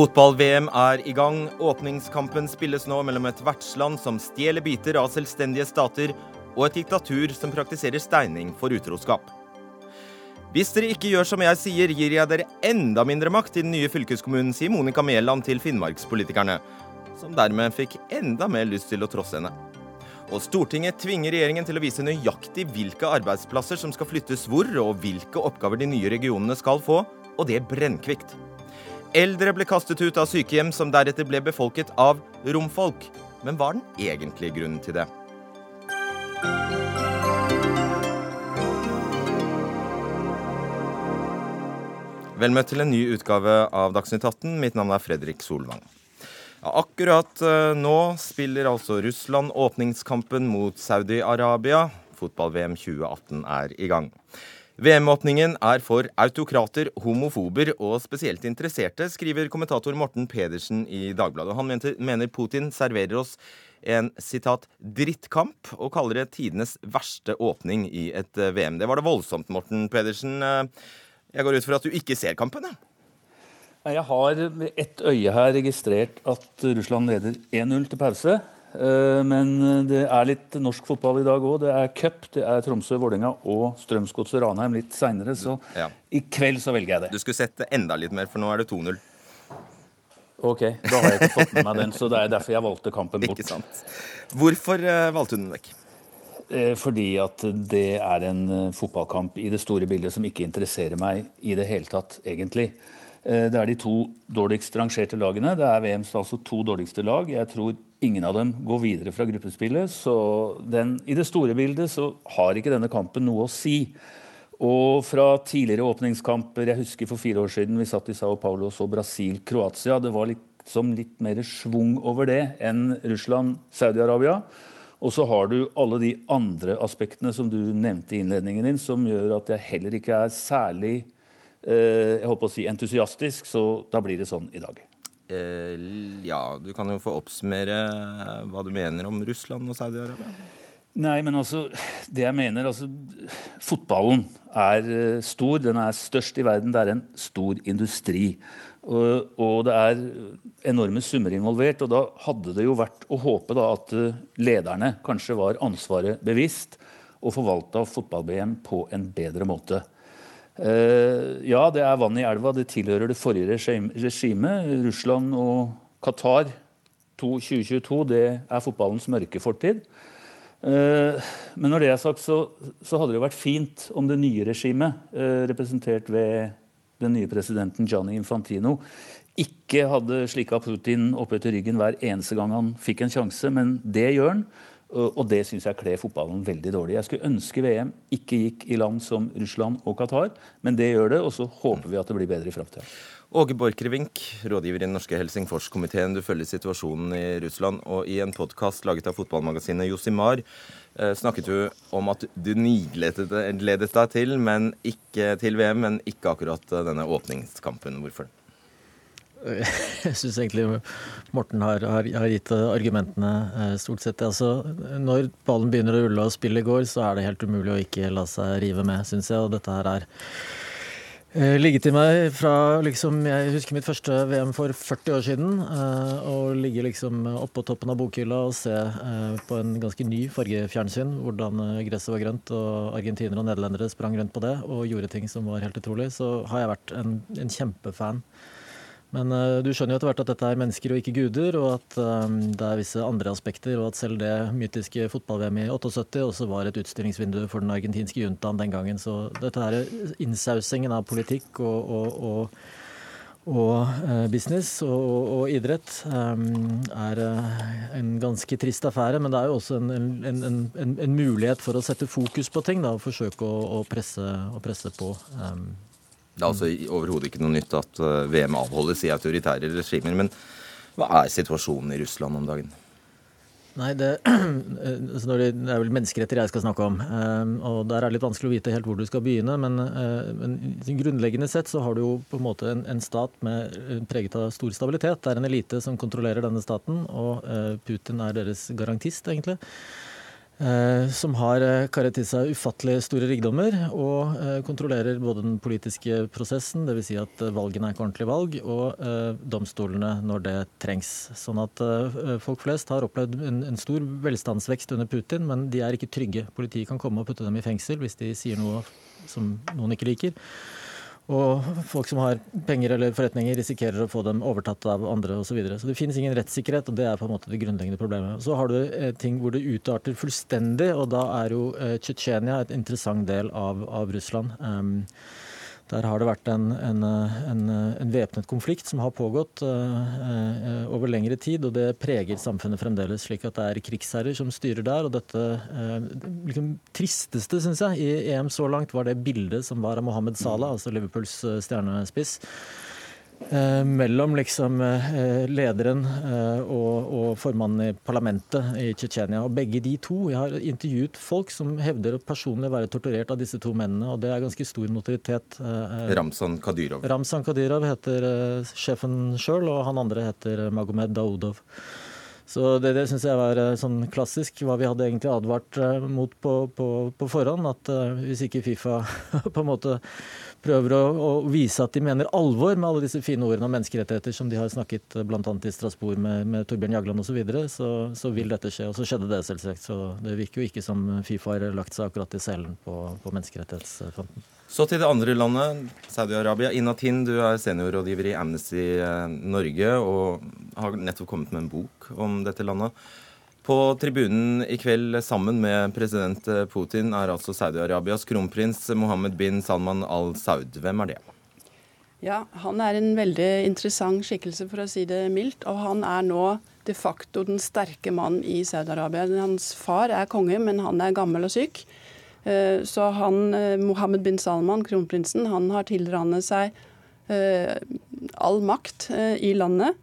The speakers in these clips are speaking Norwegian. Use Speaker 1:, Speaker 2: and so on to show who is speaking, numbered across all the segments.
Speaker 1: Fotball-VM er i gang. Åpningskampen spilles nå mellom et vertsland som stjeler biter av selvstendige stater, og et diktatur som praktiserer steining for utroskap. Hvis dere ikke gjør som jeg sier, gir jeg dere enda mindre makt i den nye fylkeskommunen, sier Monica Mæland til finnmarkspolitikerne, som dermed fikk enda mer lyst til å trosse henne. Og Stortinget tvinger regjeringen til å vise nøyaktig hvilke arbeidsplasser som skal flyttes hvor, og hvilke oppgaver de nye regionene skal få, og det brennkvikt. Eldre ble kastet ut av sykehjem, som deretter ble befolket av romfolk. Men hva er den egentlige grunnen til det? Vel møtt til en ny utgave av Dagsnytt 18. Mitt navn er Fredrik Solvang. Akkurat uh, nå spiller altså Russland åpningskampen mot Saudi-Arabia. Fotball-VM 2018 er i gang. VM-åpningen er for autokrater, homofober og spesielt interesserte, skriver kommentator Morten Pedersen i Dagbladet. Han mener Putin serverer oss en sitat, drittkamp, og kaller det tidenes verste åpning i et eh, VM. Det var det voldsomt, Morten Pedersen. Uh, jeg går ut fra at du ikke ser kampen?
Speaker 2: Jeg har med ett øye her registrert at Russland leder 1-0 til pause. Eh, men det er litt norsk fotball i dag òg. Det er cup, det er Tromsø-Vålerenga og Strømsgodset Ranheim litt seinere. Så ja. i kveld så velger jeg det.
Speaker 1: Du skulle sett det enda litt mer, for nå er det 2-0.
Speaker 2: Ok, da har jeg ikke fått med meg den, så det er derfor jeg valgte kampen bort.
Speaker 1: Ikke sant. Hvorfor uh, valgte du den vekk?
Speaker 2: Eh, fordi at det er en eh, fotballkamp i det store bildet som ikke interesserer meg i det hele tatt, egentlig. Eh, det er de to dårligst rangerte lagene. Det er VMs altså to dårligste lag. Jeg tror ingen av dem går videre fra gruppespillet. Så den, i det store bildet så har ikke denne kampen noe å si. Og fra tidligere åpningskamper Jeg husker for fire år siden vi satt i Sao Paulo og så Brasil-Kroatia. Det var liksom litt mer schwung over det enn Russland-Saudi-Arabia. Og så har du alle de andre aspektene som du nevnte i innledningen din, som gjør at jeg heller ikke er særlig eh, jeg håper å si entusiastisk, så da blir det sånn i dag.
Speaker 1: Eh, ja, du kan jo få oppsummere hva du mener om Russland og Saudi-Arabia.
Speaker 2: Nei, men altså Det jeg mener altså, Fotballen er eh, stor. Den er størst i verden. Det er en stor industri. Og, og, det er enorme summer involvert. og Da hadde det jo vært å håpe da, at eh, lederne kanskje var ansvaret bevisst og forvalta fotball-BM på en bedre måte. Eh, ja, det er vann i elva. Det tilhører det forrige regimet. Russland og Qatar 2022 det er fotballens mørke fortid. Eh, men når det er sagt, så, så hadde det vært fint om det nye regimet, eh, representert ved den nye presidenten Gianni Infantino ikke hadde slikka Putin opp etter ryggen hver eneste gang han fikk en sjanse, men det gjør han. Og det syns jeg kler fotballen veldig dårlig. Jeg skulle ønske VM ikke gikk i land som Russland og Qatar, men det gjør det, og så håper vi at det blir bedre i framtida.
Speaker 1: Åge Borchgrevink, rådgiver i den norske Helsingforskomiteen. Du følger situasjonen i Russland. Og i en podkast laget av fotballmagasinet Josimar Eh, snakket du om at du nigledet deg til, men ikke til VM, men ikke akkurat eh, denne åpningskampen. Hvorfor?
Speaker 3: Jeg syns egentlig Morten har, har, har, gitt argumentene eh, stort sett. Altså, når ballen begynner å rulle og spillet går, så er det helt umulig å ikke la seg rive med, syns jeg. Og dette her er Eh, ligget i meg fra liksom Jeg husker mitt første VM for 40 år siden. Å ligge liksom oppå toppen av bokhylla og se eh, på en ganske ny fargefjernsyn hvordan gresset var grønt, og argentinere og nederlendere sprang rundt på det og gjorde ting som var helt utrolig, så har jeg vært en, en kjempefan. Men uh, du skjønner jo etter hvert at dette er mennesker og ikke guder, og at um, det er visse andre aspekter, og at selv det mytiske fotball-VM i 78 også var et utstillingsvindu for den argentinske juntaen den gangen. Så dette her innsausingen av politikk og, og, og, og uh, business og, idrett um, er uh, en ganske trist affære, men det er jo også en, en, en, en mulighet for å sette fokus på ting da, og forsøke å, å, presse, å presse, på. Um,
Speaker 1: det er altså overhodet ikke noe nytt at eh, VM avholdes i autoritære regimer. Men hva er situasjonen i Russland om dagen?
Speaker 3: Nei, det, altså det, er vel menneskeretter jeg skal snakke om. Eh, og Der er det litt vanskelig å vite helt hvor du skal begynne. Men, eh, men grunnleggende sett så har du jo på en måte en, en stat med, preget av stor stabilitet. Det er en elite som kontrollerer denne staten, og Putin er deres garantist, egentlig. Eh, som har eh, karet til seg ufattelig store rikdommer og eh, kontrollerer både den politiske prosessen, dvs. Si at valgene er ikke ordentlige valg, og domstolene når det trengs. Sånn at folk flest har opplevd en, stor velstandsvekst under Putin, men de er ikke trygge. Politiet kan komme og putte dem i fengsel hvis de sier noe som noen ikke liker. Og folk som har penger eller forretninger, risikerer å få dem overtatt av andre osv. Så, videre. så det finnes ingen rettssikkerhet, og det er på en måte det grunnleggende problemet. Så har du eh, ting hvor det utarter fullstendig, og da er jo eh, Tsjetsjenia et interessant del av, av Russland. Um, der har det vært en, en, en, en væpnet konflikt som har pågått uh, over lengre tid, og det preger samfunnet fremdeles. Slik at det er krigsherrer som styrer der. Og dette uh, liksom, tristeste, syns jeg, i EM så langt, var det bildet som var av Mohammed Salah, altså Liverpools stjernespiss Eh, mellom liksom eh, lederen eh, og, og, formannen i parlamentet i Tsjetsjenia. Og begge de to Jeg har intervjuet folk som hevder å personlig være torturert av disse to mennene, og det er ganske stor notoritet.
Speaker 1: Ramzan Kadyrov.
Speaker 3: Ramzan Kadyrov heter sjefen sjøl, og han andre heter Magomed Daudov. Så Det, det syns jeg var sånn klassisk, hva vi hadde egentlig advart mot på, på, på forhånd. At hvis ikke Fifa på en måte prøver å, å, vise at de mener alvor med alle disse fine ordene om menneskerettigheter som de har snakket eh, bl.a. i Strasbourg med, med Torbjørn Jagland osv., så, videre, så så vil dette skje. Og så skjedde det, selvsagt. Så det virker jo ikke som Fifa har lagt seg akkurat i selen på, på menneskerettighetsfronten.
Speaker 1: Så til det andre landet, Saudi-Arabia. Inatin, du er seniorrådgiver i Amnesty eh, Norge og har nettopp kommet med en bok om dette landet. På tribunen i kveld sammen med president Putin er altså Saudi-Arabias kronprins Mohammed bin Salman al-Saud. Hvem er det?
Speaker 4: Ja, Han er en veldig interessant skikkelse, for å si det mildt. Og han er nå de facto den sterke mannen i Saudi-Arabia. Hans far er konge, men han er gammel og syk. Eh, så han, eh, Mohammed bin Salman, kronprinsen, han har tilrannet seg eh, all makt i landet.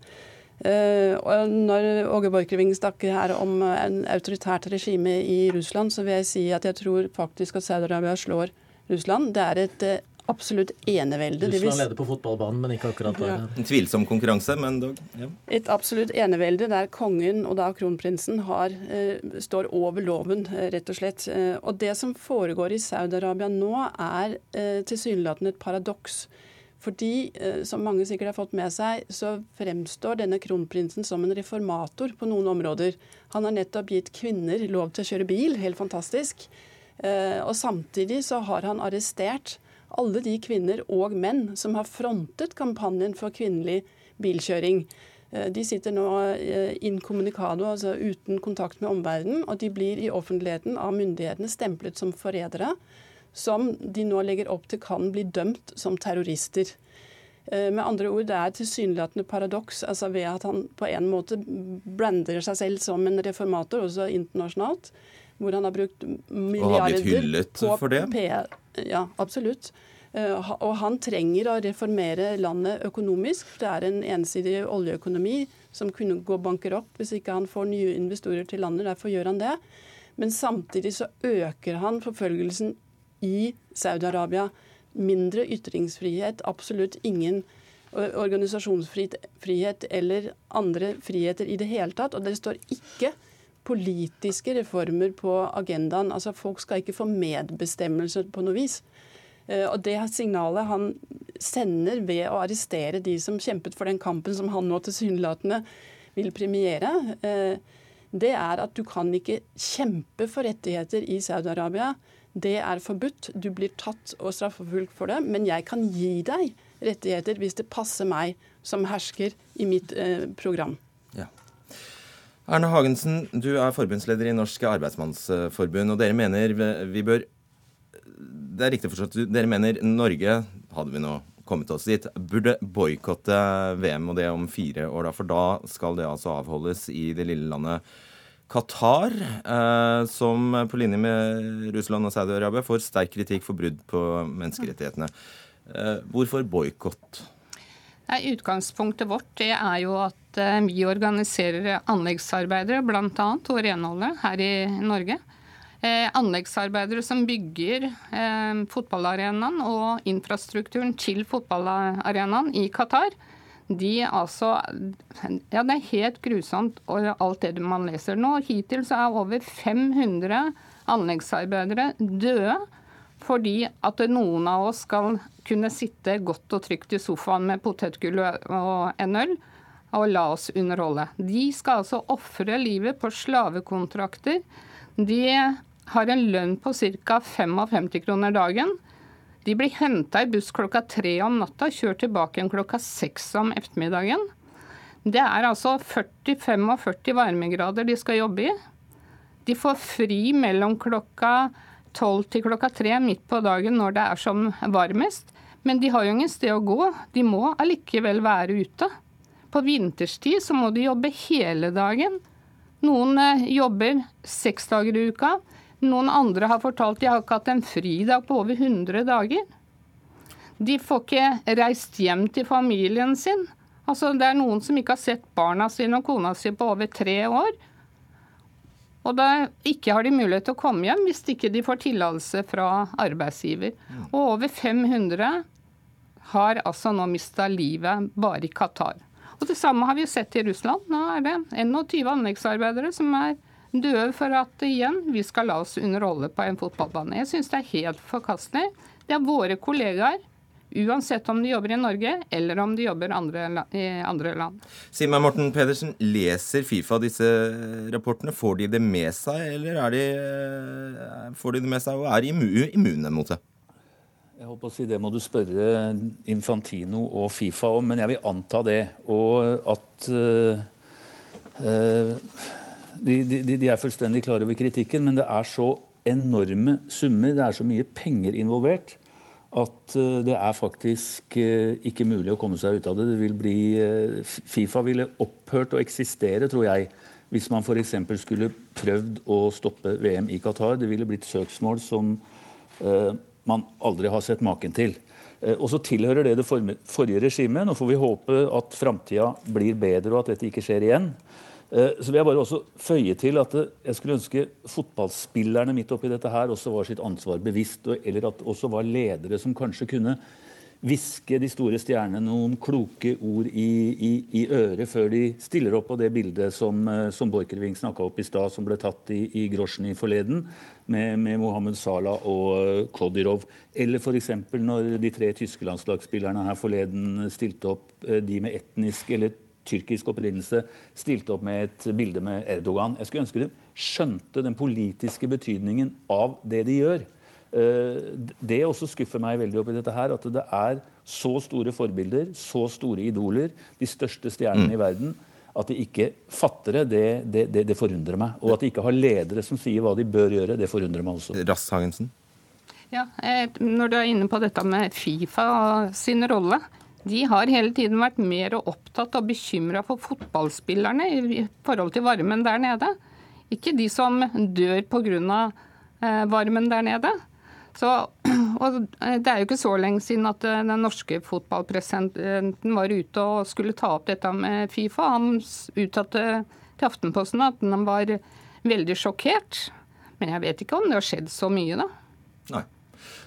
Speaker 4: Og når Åge Borchgrevink snakker her om en autoritært regime i Russland, så vil jeg si at jeg tror faktisk at Saudi-Arabia slår Russland. Det er et absolutt enevelde.
Speaker 3: Russland leder på fotballbanen, men ikke akkurat der. Ja.
Speaker 1: En tvilsom konkurranse, men dog. Ja.
Speaker 4: Et absolutt enevelde der kongen og da kronprinsen har, uh, står over loven, rett og slett. og det som foregår i Saudi-Arabia nå, er tilsynelatende et paradoks. Fordi, eh, som mange sikkert har fått med seg, så fremstår denne kronprinsen som en reformator på noen områder. Han har nettopp gitt kvinner lov til å kjøre bil, helt fantastisk. Eh, og samtidig så har han arrestert alle de kvinner og menn som har frontet kampanjen for kvinnelig bilkjøring. Eh, de sitter nå incommunicado, altså uten kontakt med omverdenen, og de blir i offentligheten av myndighetene stemplet som forrædere som de nå legger opp til kan bli dømt som terrorister. Eh, med andre ord, Det er tilsynelatende paradoks altså ved at han på en måte blander seg selv som en reformator, også internasjonalt. Hvor han har brukt milliarder Og har blitt hyllet
Speaker 1: for det?
Speaker 4: P ja, absolutt. Eh, og han trenger å reformere landet økonomisk. Det er en ensidig oljeøkonomi som kunne gå bankerott hvis ikke han får nye investorer til landet. Derfor gjør han det. Men samtidig så øker han forfølgelsen i Saudi-Arabia. Mindre ytringsfrihet, absolutt ingen organisasjonsfrihet eller andre friheter i det hele tatt. Og det står ikke politiske reformer på agendaen. Altså Folk skal ikke få medbestemmelse på noe vis. Eh, og det signalet han sender ved å arrestere de som kjempet for den kampen som han nå tilsynelatende vil premiere, eh, det er at du kan ikke kjempe for rettigheter i Saudi-Arabia det er forbudt. Du blir tatt og straffeforfulgt for det. Men jeg kan gi deg rettigheter hvis det passer meg som hersker i mitt eh, program. Ja.
Speaker 1: Erne Hagensen, du er forbundsleder i Norsk Arbeidsmannsforbund, og dere mener vi bør Det er riktig forstått, dere mener Norge, hadde vi nå kommet oss dit, burde boikotte VM, og det om fire år, da, for da skal det altså avholdes i det lille landet Qatar, eh, som på linje med Russland og Saudi-Arabia får sterk kritikk for brudd på menneskerettighetene. Eh, hvorfor boikott?
Speaker 5: Utgangspunktet vårt det er jo at eh, vi organiserer anleggsarbeidere bl.a. og renholdet her i Norge. Eh, anleggsarbeidere som bygger eh, fotballarenaen og infrastrukturen til fotballarenaen i Qatar. de altså Ja, det er helt grusomt alt det man leser. Nå hittil så er over 500 anleggsarbeidere døde fordi at noen av oss skal kunne sitte godt og trygt i sofaen med potetgull og en øl og la oss underholde. De skal altså ofre livet på slavekontrakter. De har en lønn på ca. 55 kroner dagen. De blir henta i buss klokka tre om natta, kjørt tilbake igjen klokka seks om ettermiddagen. Det er altså 40-45 varmegrader de skal jobbe i. De får fri mellom klokka tolv til klokka tre midt på dagen når det er som varmest. Men de har jo ingen sted å gå. De må allikevel være ute. På vinterstid så må de jobbe hele dagen. Noen eh, jobber seks dager i uka. Noen andre har fortalt de har ikke hatt en fridag på over 100 dager. De får ikke reist hjem til familien sin. Altså, det er noen som ikke har sett barna sine og kona si på over tre år. Og da ikke har de mulighet til å komme hjem hvis ikke de får tillatelse fra arbeidsgiver. Og over 500 har altså nå mista livet bare i Qatar. Og Det samme har vi sett i Russland. Nå er det 21 anleggsarbeidere som er døde for at igjen, vi skal la oss underholde på en fotballbane. Jeg syns det er helt forkastelig. Det er våre kollegaer. Uansett om de jobber i Norge eller om de jobber andre, i andre land.
Speaker 1: Si meg, Morten Pedersen, leser Fifa disse rapportene? Får de det med seg, eller de, eh, får de det med seg og er immune mot det?
Speaker 2: Jeg håper å si Det må du spørre Infantino og Fifa om, men jeg vil anta det. Og at uh, uh, de, de, de, er fullstendig klare over kritikken, men det er så enorme summer, det er så mye penger involvert, at uh, det er faktisk uh, ikke mulig å komme seg ut av det. det vil bli, uh, Fifa ville opphørt å eksistere, tror jeg, hvis man f.eks. skulle prøvd å stoppe VM i Qatar. Det ville blitt søksmål som man aldri har sett maken til. Og så tilhører det det forrige regimet. Nå får vi håpe at framtida blir bedre, og at dette ikke skjer igjen. Eh, så vil jeg bare også føye til at jeg skulle ønske fotballspillerne midt oppi dette her også var sitt ansvar bevisst, eller at også var ledere som kanskje kunne hviske de store stjernene noen kloke ord i, i, i, øret før de stiller opp på det bildet som, eh, som Borchgrevink snakka opp i stad, som ble tatt i, i Grosjny forleden, med, med Mohammed Salah og Kodirov. Eller f.eks. når de tre tyske landslagsspillerne her forleden stilte opp, de med etnisk eller tyrkisk opprinnelse stilte opp med et bilde med Erdogan. Jeg skulle ønske de skjønte den politiske betydningen av det de gjør. Eh, det også skuffer meg veldig opp i dette her, at det er så store forbilder, så store idoler, de største stjernene mm. i verden. At de ikke fatter det, det, det, det, forundrer meg. Og at de ikke har ledere som sier hva de bør gjøre, det forundrer meg også.
Speaker 1: Rass Hagensen?
Speaker 5: Ja, eh, Når du er inne på dette med Fifa og sin rolle, de har hele tiden vært mer opptatt og bekymra for fotballspillerne i forhold til varmen der nede. Ikke de som dør pga. Eh, varmen der nede. Så, og det er jo ikke så lenge siden at eh, den norske fotballpresidenten var ute og skulle ta opp dette med Fifa. Han uttalte til Aftenposten at han var veldig sjokkert. Men jeg vet ikke om det har skjedd så mye, da.
Speaker 1: Nei.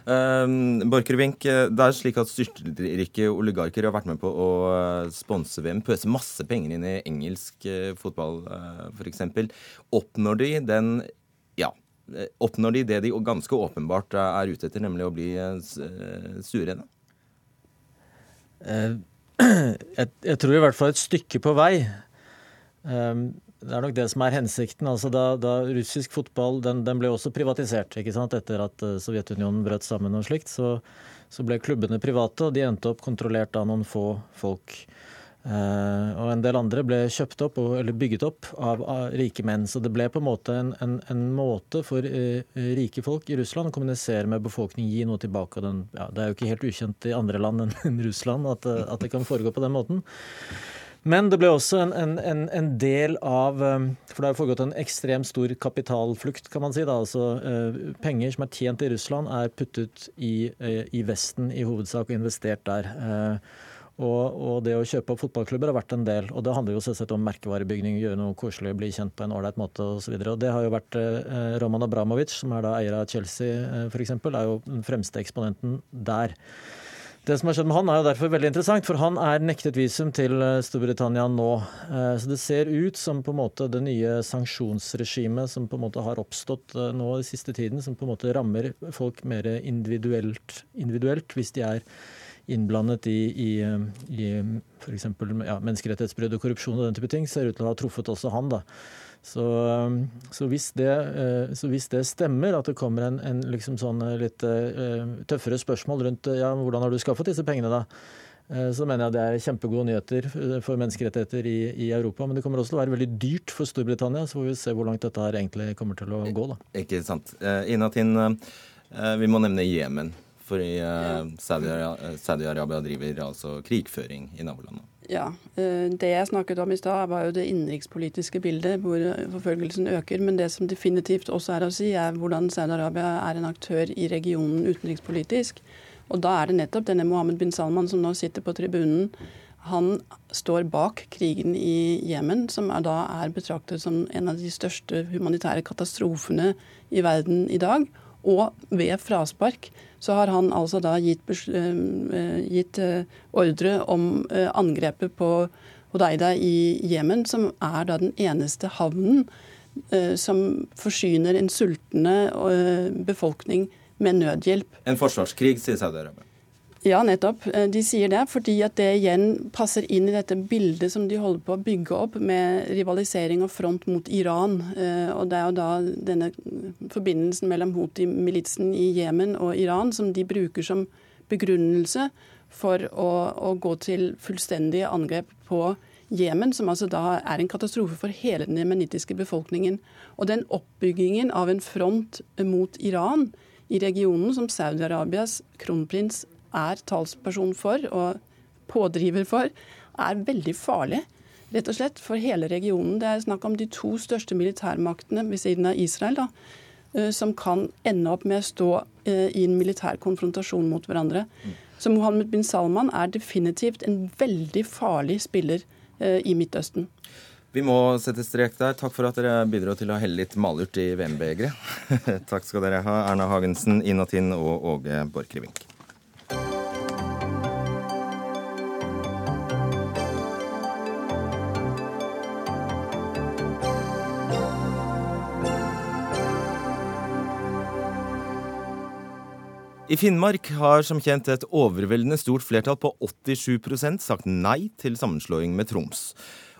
Speaker 1: Uh, Borchgrevink, eh, det er slik at styrtrike oligarker har vært med på å eh, sponse VM, pøse masse penger inn i engelsk uh, fotball f.eks. Oppnår de den ja, oppnår de det de ganske åpenbart er ute etter, nemlig å bli stuerene?
Speaker 3: Jeg, jeg, tror i hvert fall et stykke på vei. Det er nok det som er hensikten. Altså da, da russisk fotball den, den, ble også privatisert ikke sant? etter at eh, Sovjetunionen brøt sammen og slikt. Så, så, ble klubbene private, og de endte opp kontrollert av noen få folk. Eh, og en del andre ble kjøpt opp, eller bygget opp, av, av rike menn. Så det ble på en måte en, en, en måte for eh, rike folk i Russland å kommunisere med befolkningen, gi noe tilbake. Den, ja, det er jo ikke helt ukjent i andre land enn Russland at, at det kan foregå på den måten. Men det ble også en, en, en, del av um, For det har foregått en ekstremt stor kapitalflukt, kan man si. Da. Altså, uh, penger som er tjent i Russland, er puttet i, uh, i Vesten i hovedsak og investert der. Og, og, det å kjøpe opp fotballklubber har vært en del. Og det handler jo selvsagt om merkevarebygning, gjøre noe koselig, bli kjent på en ålreit måte osv. Og, så og det har jo vært eh, Roman Abramovic, som er da eier av Chelsea f.eks., er jo den fremste eksponenten der. Det som har skjedd med han er jo derfor veldig interessant, for han er nektet visum til eh, Storbritannia nå. Eh, så det ser ut som på en måte det nye sanksjonsregimet som på en måte har oppstått eh, nå i siste tiden, som på en måte rammer folk mer individuelt, individuelt hvis de er innblandet i, i, i f.eks. Ja, menneskerettighetsbrudd og korrupsjon og den type ting, ser ut til å ha truffet også han. da. Så, um, så, hvis det, uh, så, hvis det, stemmer, at det kommer en, en liksom sånn uh, litt uh, tøffere spørsmål rundt ja, hvordan har du skaffet disse pengene, da? Så mener jeg det er kjempegode nyheter for menneskerettigheter i, i, Europa. Men det kommer også til å være veldig dyrt for Storbritannia. Så får vi se hvor langt dette her egentlig kommer til å gå. da.
Speaker 1: Ikke sant. Inatin, vi må nevne Jemen. For Saudi-Arabia driver altså krigføring i nabolandet.
Speaker 4: Ja. Eh, det jeg snakket om i stad, var jo det innenrikspolitiske bildet, hvor forfølgelsen øker. Men det som definitivt også er å si, er hvordan Saudi-Arabia er en aktør i regionen utenrikspolitisk. Og da er det nettopp denne Mohammed bin Salman som nå sitter på tribunen. Han står bak krigen i Jemen, som er da er betraktet som en av de største humanitære katastrofene i verden i dag. Og ved fraspark så har han altså da gitt, uh, gitt uh, ordre om angrepet på Hodeida i Jemen, som er da den eneste havnen som forsyner en sultende befolkning med nødhjelp.
Speaker 1: En forsvarskrig, sier Saudi-Arabia.
Speaker 4: Ja, nettopp. Eh, de sier det fordi at det igjen passer inn i dette bildet som de holder på å bygge opp med rivalisering og front mot Iran. Eh, og det er jo da denne forbindelsen mellom Houthi-militsen i Jemen og Iran som de bruker som begrunnelse for å, å gå til fullstendige angrep på Jemen, som altså da er en katastrofe for hele den jemenittiske befolkningen. Og den oppbyggingen av en front mot Iran i regionen som Saudi-Arabias kronprins er talsperson for og pådriver for, er veldig farlig. Rett og slett for hele regionen. Det er snakk om de to største militærmaktene ved siden av Israel. da, eh, som kan ende opp med å stå eh, i en militær konfrontasjon mot hverandre. Så Mohammed bin Salman er definitivt en veldig farlig spiller eh, i Midtøsten.
Speaker 1: Vi må sette strek der. Takk for at dere bidro til å helle litt malurt i VM-begeret. Takk skal dere ha, Erna Hagensen, Inatin og Åge Borchgrevink. I Finnmark har som kjent et overveldende stort flertall på 87% sagt nei til sammenslåing med Troms.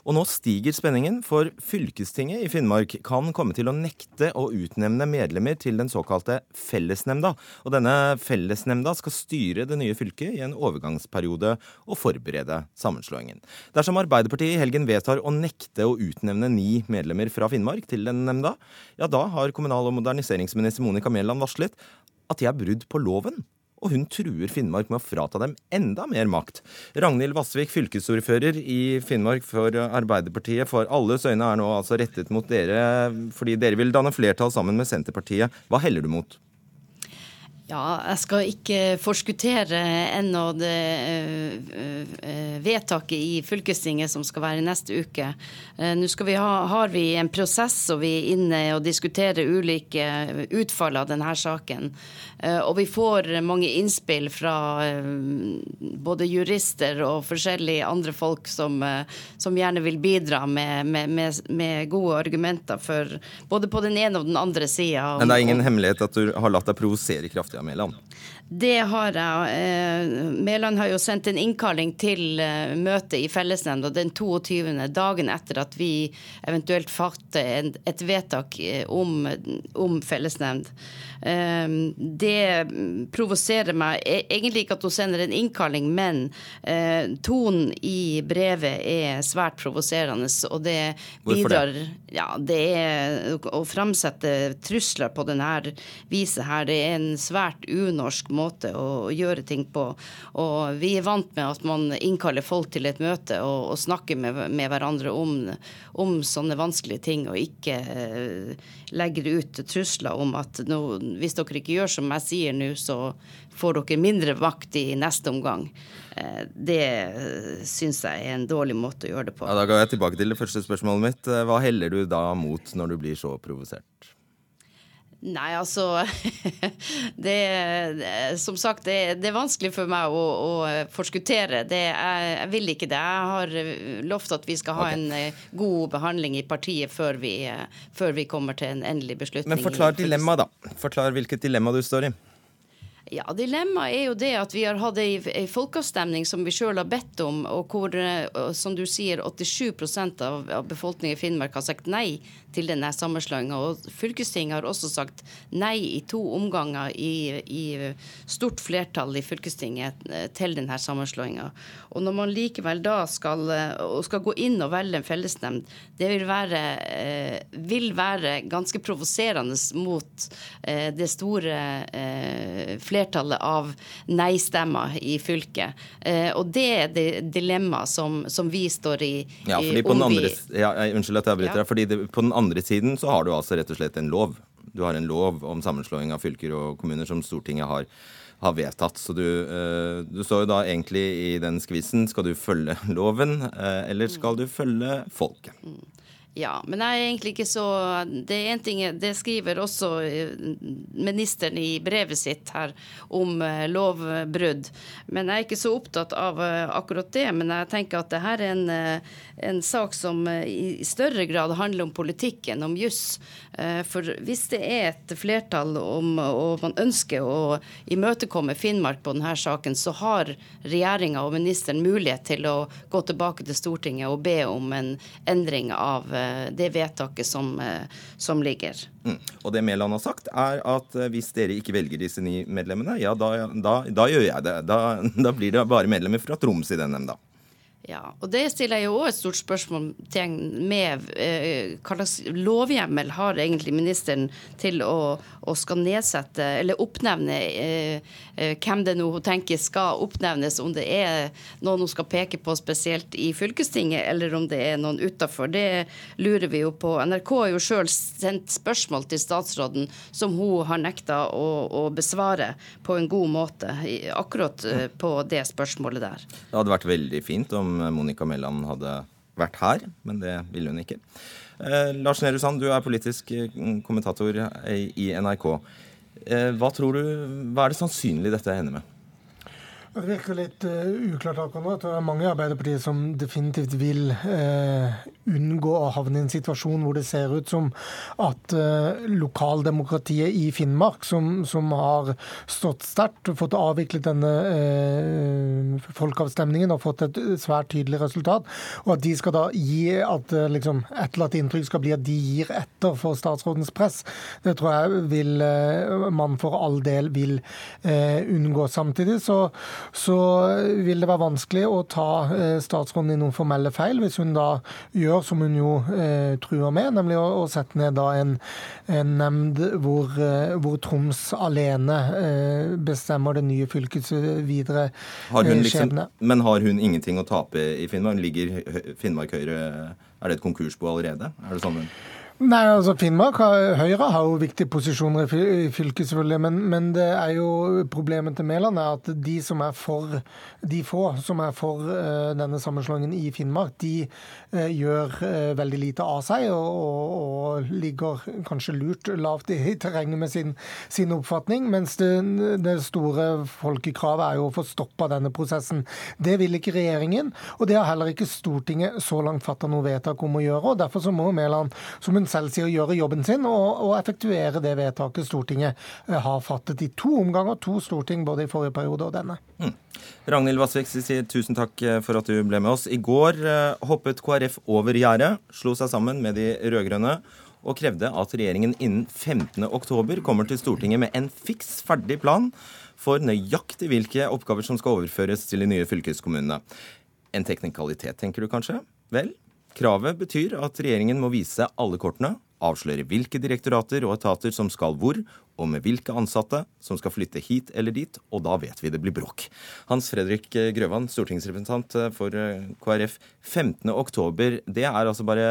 Speaker 1: Og nå stiger spenningen, for fylkestinget i Finnmark kan komme til å nekte å utnevne medlemmer til den såkalte fellesnemnda. Og denne fellesnemnda skal styre det nye fylket i en overgangsperiode og forberede sammenslåingen. Dersom Arbeiderpartiet i helgen vedtar å nekte å utnevne ni medlemmer fra Finnmark til den nemnda, ja da har kommunal- og moderniseringsminister Monica Mæland varslet at de er brudd på loven. Og hun truer Finnmark med å frata dem enda mer makt. Ragnhild Vassvik, fylkesordfører i Finnmark for Arbeiderpartiet, for alles øyne er nå altså rettet mot dere fordi dere vil danne flertall sammen med Senterpartiet. Hva heller du mot?
Speaker 6: Ja, jeg skal ikke forskuttere ennå det uh, vedtaket i fylkestinget som skal være neste uke. Uh, Nå vi ha, har vi en prosess og vi er inne og diskuterer ulike utfall av denne saken. Og vi får mange innspill fra både jurister og forskjellige andre folk som, som gjerne vil bidra med, med, med, med, gode argumenter for både på den ene og den andre sida.
Speaker 1: Men det er ingen hemmelighet at du har latt deg provosere kraftig av Mæland?
Speaker 6: Det har jeg. Eh, Mæland har jo sendt en innkalling til eh, møte i fellesnemnda den 22. dagen etter at vi eventuelt fatter et vedtak eh, om, om fellesnemnd. Det provoserer meg e-, egentlig ikke at hun sender en innkalling, men tonen i brevet er svært provoserende. Og det bidrar? Ja, det er å framsette trusler på denne viset her. Det er en svært unorsk måte å gjøre ting på. Og vi er vant med at man innkaller folk til et møte og, og snakker med, med hverandre om, om, sånne vanskelige ting, og ikke eh, legger ut trusler om at nå, hvis dere ikke gjør som jeg sier nå, så får dere mindre makt i neste omgang. Eh, det syns jeg er en dårlig måte å gjøre det på.
Speaker 1: Ja, da går jeg tilbake til det første spørsmålet mitt. Hva heller du da mot når du blir så provosert?
Speaker 6: Nei, altså det, Som sagt, det, det, er vanskelig for meg å, å forskuttere. Det, jeg, jeg, vil ikke det. Jeg har lovt at vi skal ha okay. en eh, god behandling i partiet før vi, eh, før vi kommer til en endelig beslutning.
Speaker 1: Men forklar dilemmaet, da. Forklar hvilket dilemma du står i.
Speaker 6: Ja, Dilemmaet er jo det at vi har hatt ei, folkeavstemning som vi sjøl har bedt om, og hvor, eh, som du sier, 87 av, av befolkningen i Finnmark har sagt nei til denne sammenslåinga. Og fylkestinget har også sagt nei i to omganger i, i stort flertall i fylkestinget eh, til denne sammenslåinga. Og når man likevel da skal, eh, skal, gå inn og velge en fellesnemnd, det vil være, vil være ganske provoserende mot det store flertallet flertallet av nei-stemmer i fylket. Eh, og det er det dilemmaet som, som, vi står i.
Speaker 1: Ja, fordi på den andre, ja, unnskyld at jeg avbryter ja. fordi det, på den andre siden så har du altså rett og slett en lov. Du har en lov om sammenslåing av fylker og kommuner som Stortinget har, har vedtatt. Så du, uh, du, står jo da egentlig i den skvisen. Skal du følge loven, uh, eller skal du følge folket?
Speaker 6: Ja, men jeg er egentlig ikke så Det er en ting, det skriver også eh, ministeren i brevet sitt her om eh, lovbrudd. Men jeg er ikke så opptatt av eh, akkurat det. Men jeg tenker at det her er en, en sak som i større grad handler om politikken, om juss. For hvis det er et flertall om, og man ønsker å imøtekomme Finnmark på denne saken, så har regjeringa og ministeren mulighet til å gå tilbake til Stortinget og be om en endring av det vedtaket som, eh, som ligger.
Speaker 1: Mm. Og det Mæland har sagt, er at eh, hvis dere ikke velger disse ni medlemmene, ja, da, da, da gjør jeg det. Da, da, blir det bare medlemmer fra Troms i den nemnda.
Speaker 6: Ja, og Det stiller jeg jo òg et stort spørsmål med eh, hva slags lovhjemmel har egentlig ministeren til å, å skal nedsette eller oppnevne eh, eh, hvem det nå hun tenker skal oppnevnes, om det er noen hun skal peke på spesielt i fylkestinget, eller om det er noen utafor. Det lurer vi jo på. NRK har jo sjøl sendt spørsmål til statsråden som hun har nekta å, å besvare på en god måte, akkurat eh, på det spørsmålet der.
Speaker 1: Det hadde vært veldig fint om Monica Mæland hadde vært her, men det ville hun ikke. Eh, Lars Nehru Sand, du er politisk eh, kommentator i NRK. Eh, hva du, hva er det sannsynlig dette ender med?
Speaker 7: Det virker litt uh, uklart akkurat. Det er mange i Arbeiderpartiet som definitivt vil uh, unngå å havne i en situasjon hvor det ser ut som at uh, lokaldemokratiet i Finnmark, som, som har stått sterkt, fått avviklet denne folkeavstemningen og fått et svært tydelig resultat, og at de skal da gi at liksom, annet inntrykk skal bli at de gir etter for statsrådens press, det tror jeg vil man for all del vil unngå. Samtidig så så vil det være vanskelig å ta eh, statsråden i noen formelle feil, hvis hun da gjør som hun jo eh, truer med, nemlig å, å sette ned da en, en nemnd hvor, eh, hvor, Troms alene eh, bestemmer det nye fylkets videre liksom, skjebne.
Speaker 1: Men har hun ingenting å tape i Finnmark? Ligger Finnmark Høyre Er det et konkursbo allerede? Er det sånn hun
Speaker 7: Nei, altså Finnmark, Høyre har jo viktige posisjoner i fylket, selvfølgelig. Men, men, det er jo problemet til Mæland er at de som er for, de få som er for uh, denne sammenslåingen i Finnmark, de uh, gjør uh, veldig lite av seg og, og, og, ligger kanskje lurt lavt i terrenget med sin, sin oppfatning. Mens det, det, store folkekravet er jo å få stoppa denne prosessen. Det vil ikke regjeringen, og det har heller ikke Stortinget så langt fatta noe vedtak om å gjøre. og Derfor så må Mæland, som hun selv å gjøre jobben sin og, og effektuere det vedtaket Stortinget eh, har fattet i to omganger. To storting, både i forrige periode og denne. Mm.
Speaker 1: Ragnhild Vassvik sier tusen takk eh, for at du ble med oss. I går eh, hoppet KrF over gjerdet, slo seg sammen med de rød-grønne og krevde at regjeringen innen 15.10 kommer til Stortinget med en fiks ferdig plan for nøyaktig hvilke oppgaver som skal overføres til de nye fylkeskommunene. En teknikalitet, tenker du kanskje? Vel, Kravet betyr at regjeringen må vise alle kortene, avsløre hvilke direktorater og etater som skal hvor, og med hvilke ansatte som skal flytte hit eller dit, og da vet vi det blir bråk. Hans Fredrik Grøvan, stortingsrepresentant for KrF. 15.10, det er altså bare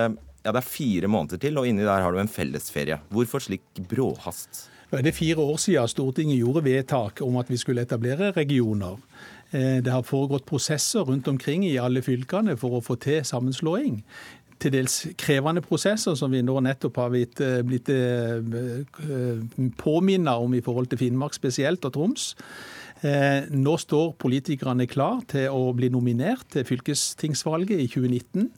Speaker 1: ja, det er fire måneder til, og inni der har du en fellesferie. Hvorfor slik bråhast?
Speaker 8: Det er fire år siden Stortinget gjorde vedtak om at vi skulle etablere regioner. Eh, det har foregått prosesser rundt omkring i alle fylkene for å få til sammenslåing. til dels krevende prosesser, som vi nå nettopp har blitt, blitt påminnet om i forhold til Finnmark spesielt, og Troms. Nå står politikerne klar til å bli nominert til fylkestingsvalget i 2019.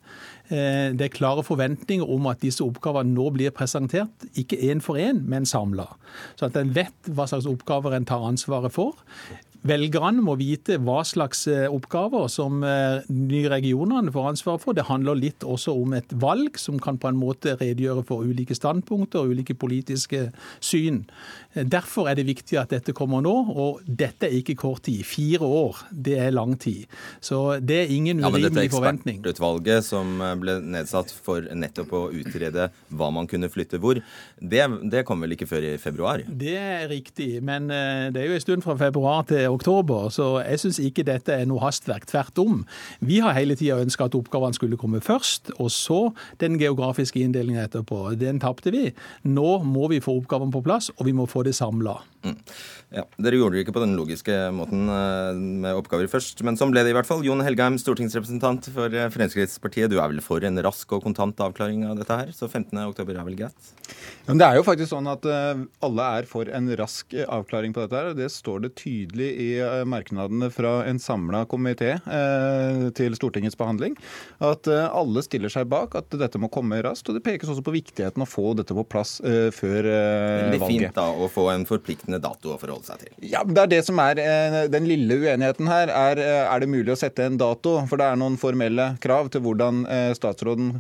Speaker 8: Det er klare forventninger om at disse oppgavene nå blir presentert, ikke én for én, men samla. Så at en vet hva slags oppgaver en tar ansvaret for. Velgerne må vite hva slags eh, oppgaver som eh, nye regionene får ansvar for. Det handler litt også om et valg som kan på en måte redegjøre for ulike standpunkter og ulike politiske syn. Eh, derfor er det viktig at dette kommer nå, og dette er ikke kort tid. Fire år, det er lang tid. Så det er ingen urimelig forventning.
Speaker 1: Ja, men dette ekspertutvalget som ble nedsatt for nettopp å utrede hva man kunne flytte hvor, det, det kom vel ikke før i februar?
Speaker 8: Det er riktig, men det er jo en stund fra februar til oktober, så jeg syns ikke dette er noe hastverk. Tvert om. Vi har hele tida ønska at oppgavene skulle komme først, og så den geografiske inndelingen etterpå. Den tapte vi. Nå må vi få oppgavene på plass, og vi må få det samla. Mm.
Speaker 1: Ja, Dere gjorde det ikke på den logiske måten eh, med oppgaver først, men sånn ble det i hvert fall. Jon Helgheim, stortingsrepresentant for eh, Fremskrittspartiet. Du er vel for en rask og kontant avklaring av dette her, så 15.10 er vel greit?
Speaker 9: Ja, men det er jo faktisk sånn at uh, alle er for en rask avklaring på dette her, og det står det tydelig i merknadene fra en samla komité til Stortingets behandling. At alle stiller seg bak at dette må komme raskt, og det pekes også på viktigheten å få dette på plass før valget.
Speaker 1: Veldig fint da å få en forpliktende dato å forholde seg til.
Speaker 9: Ja, men det er det som er den lille uenigheten her. Er, er det mulig å sette en dato? For det er noen formelle krav til hvordan statsråden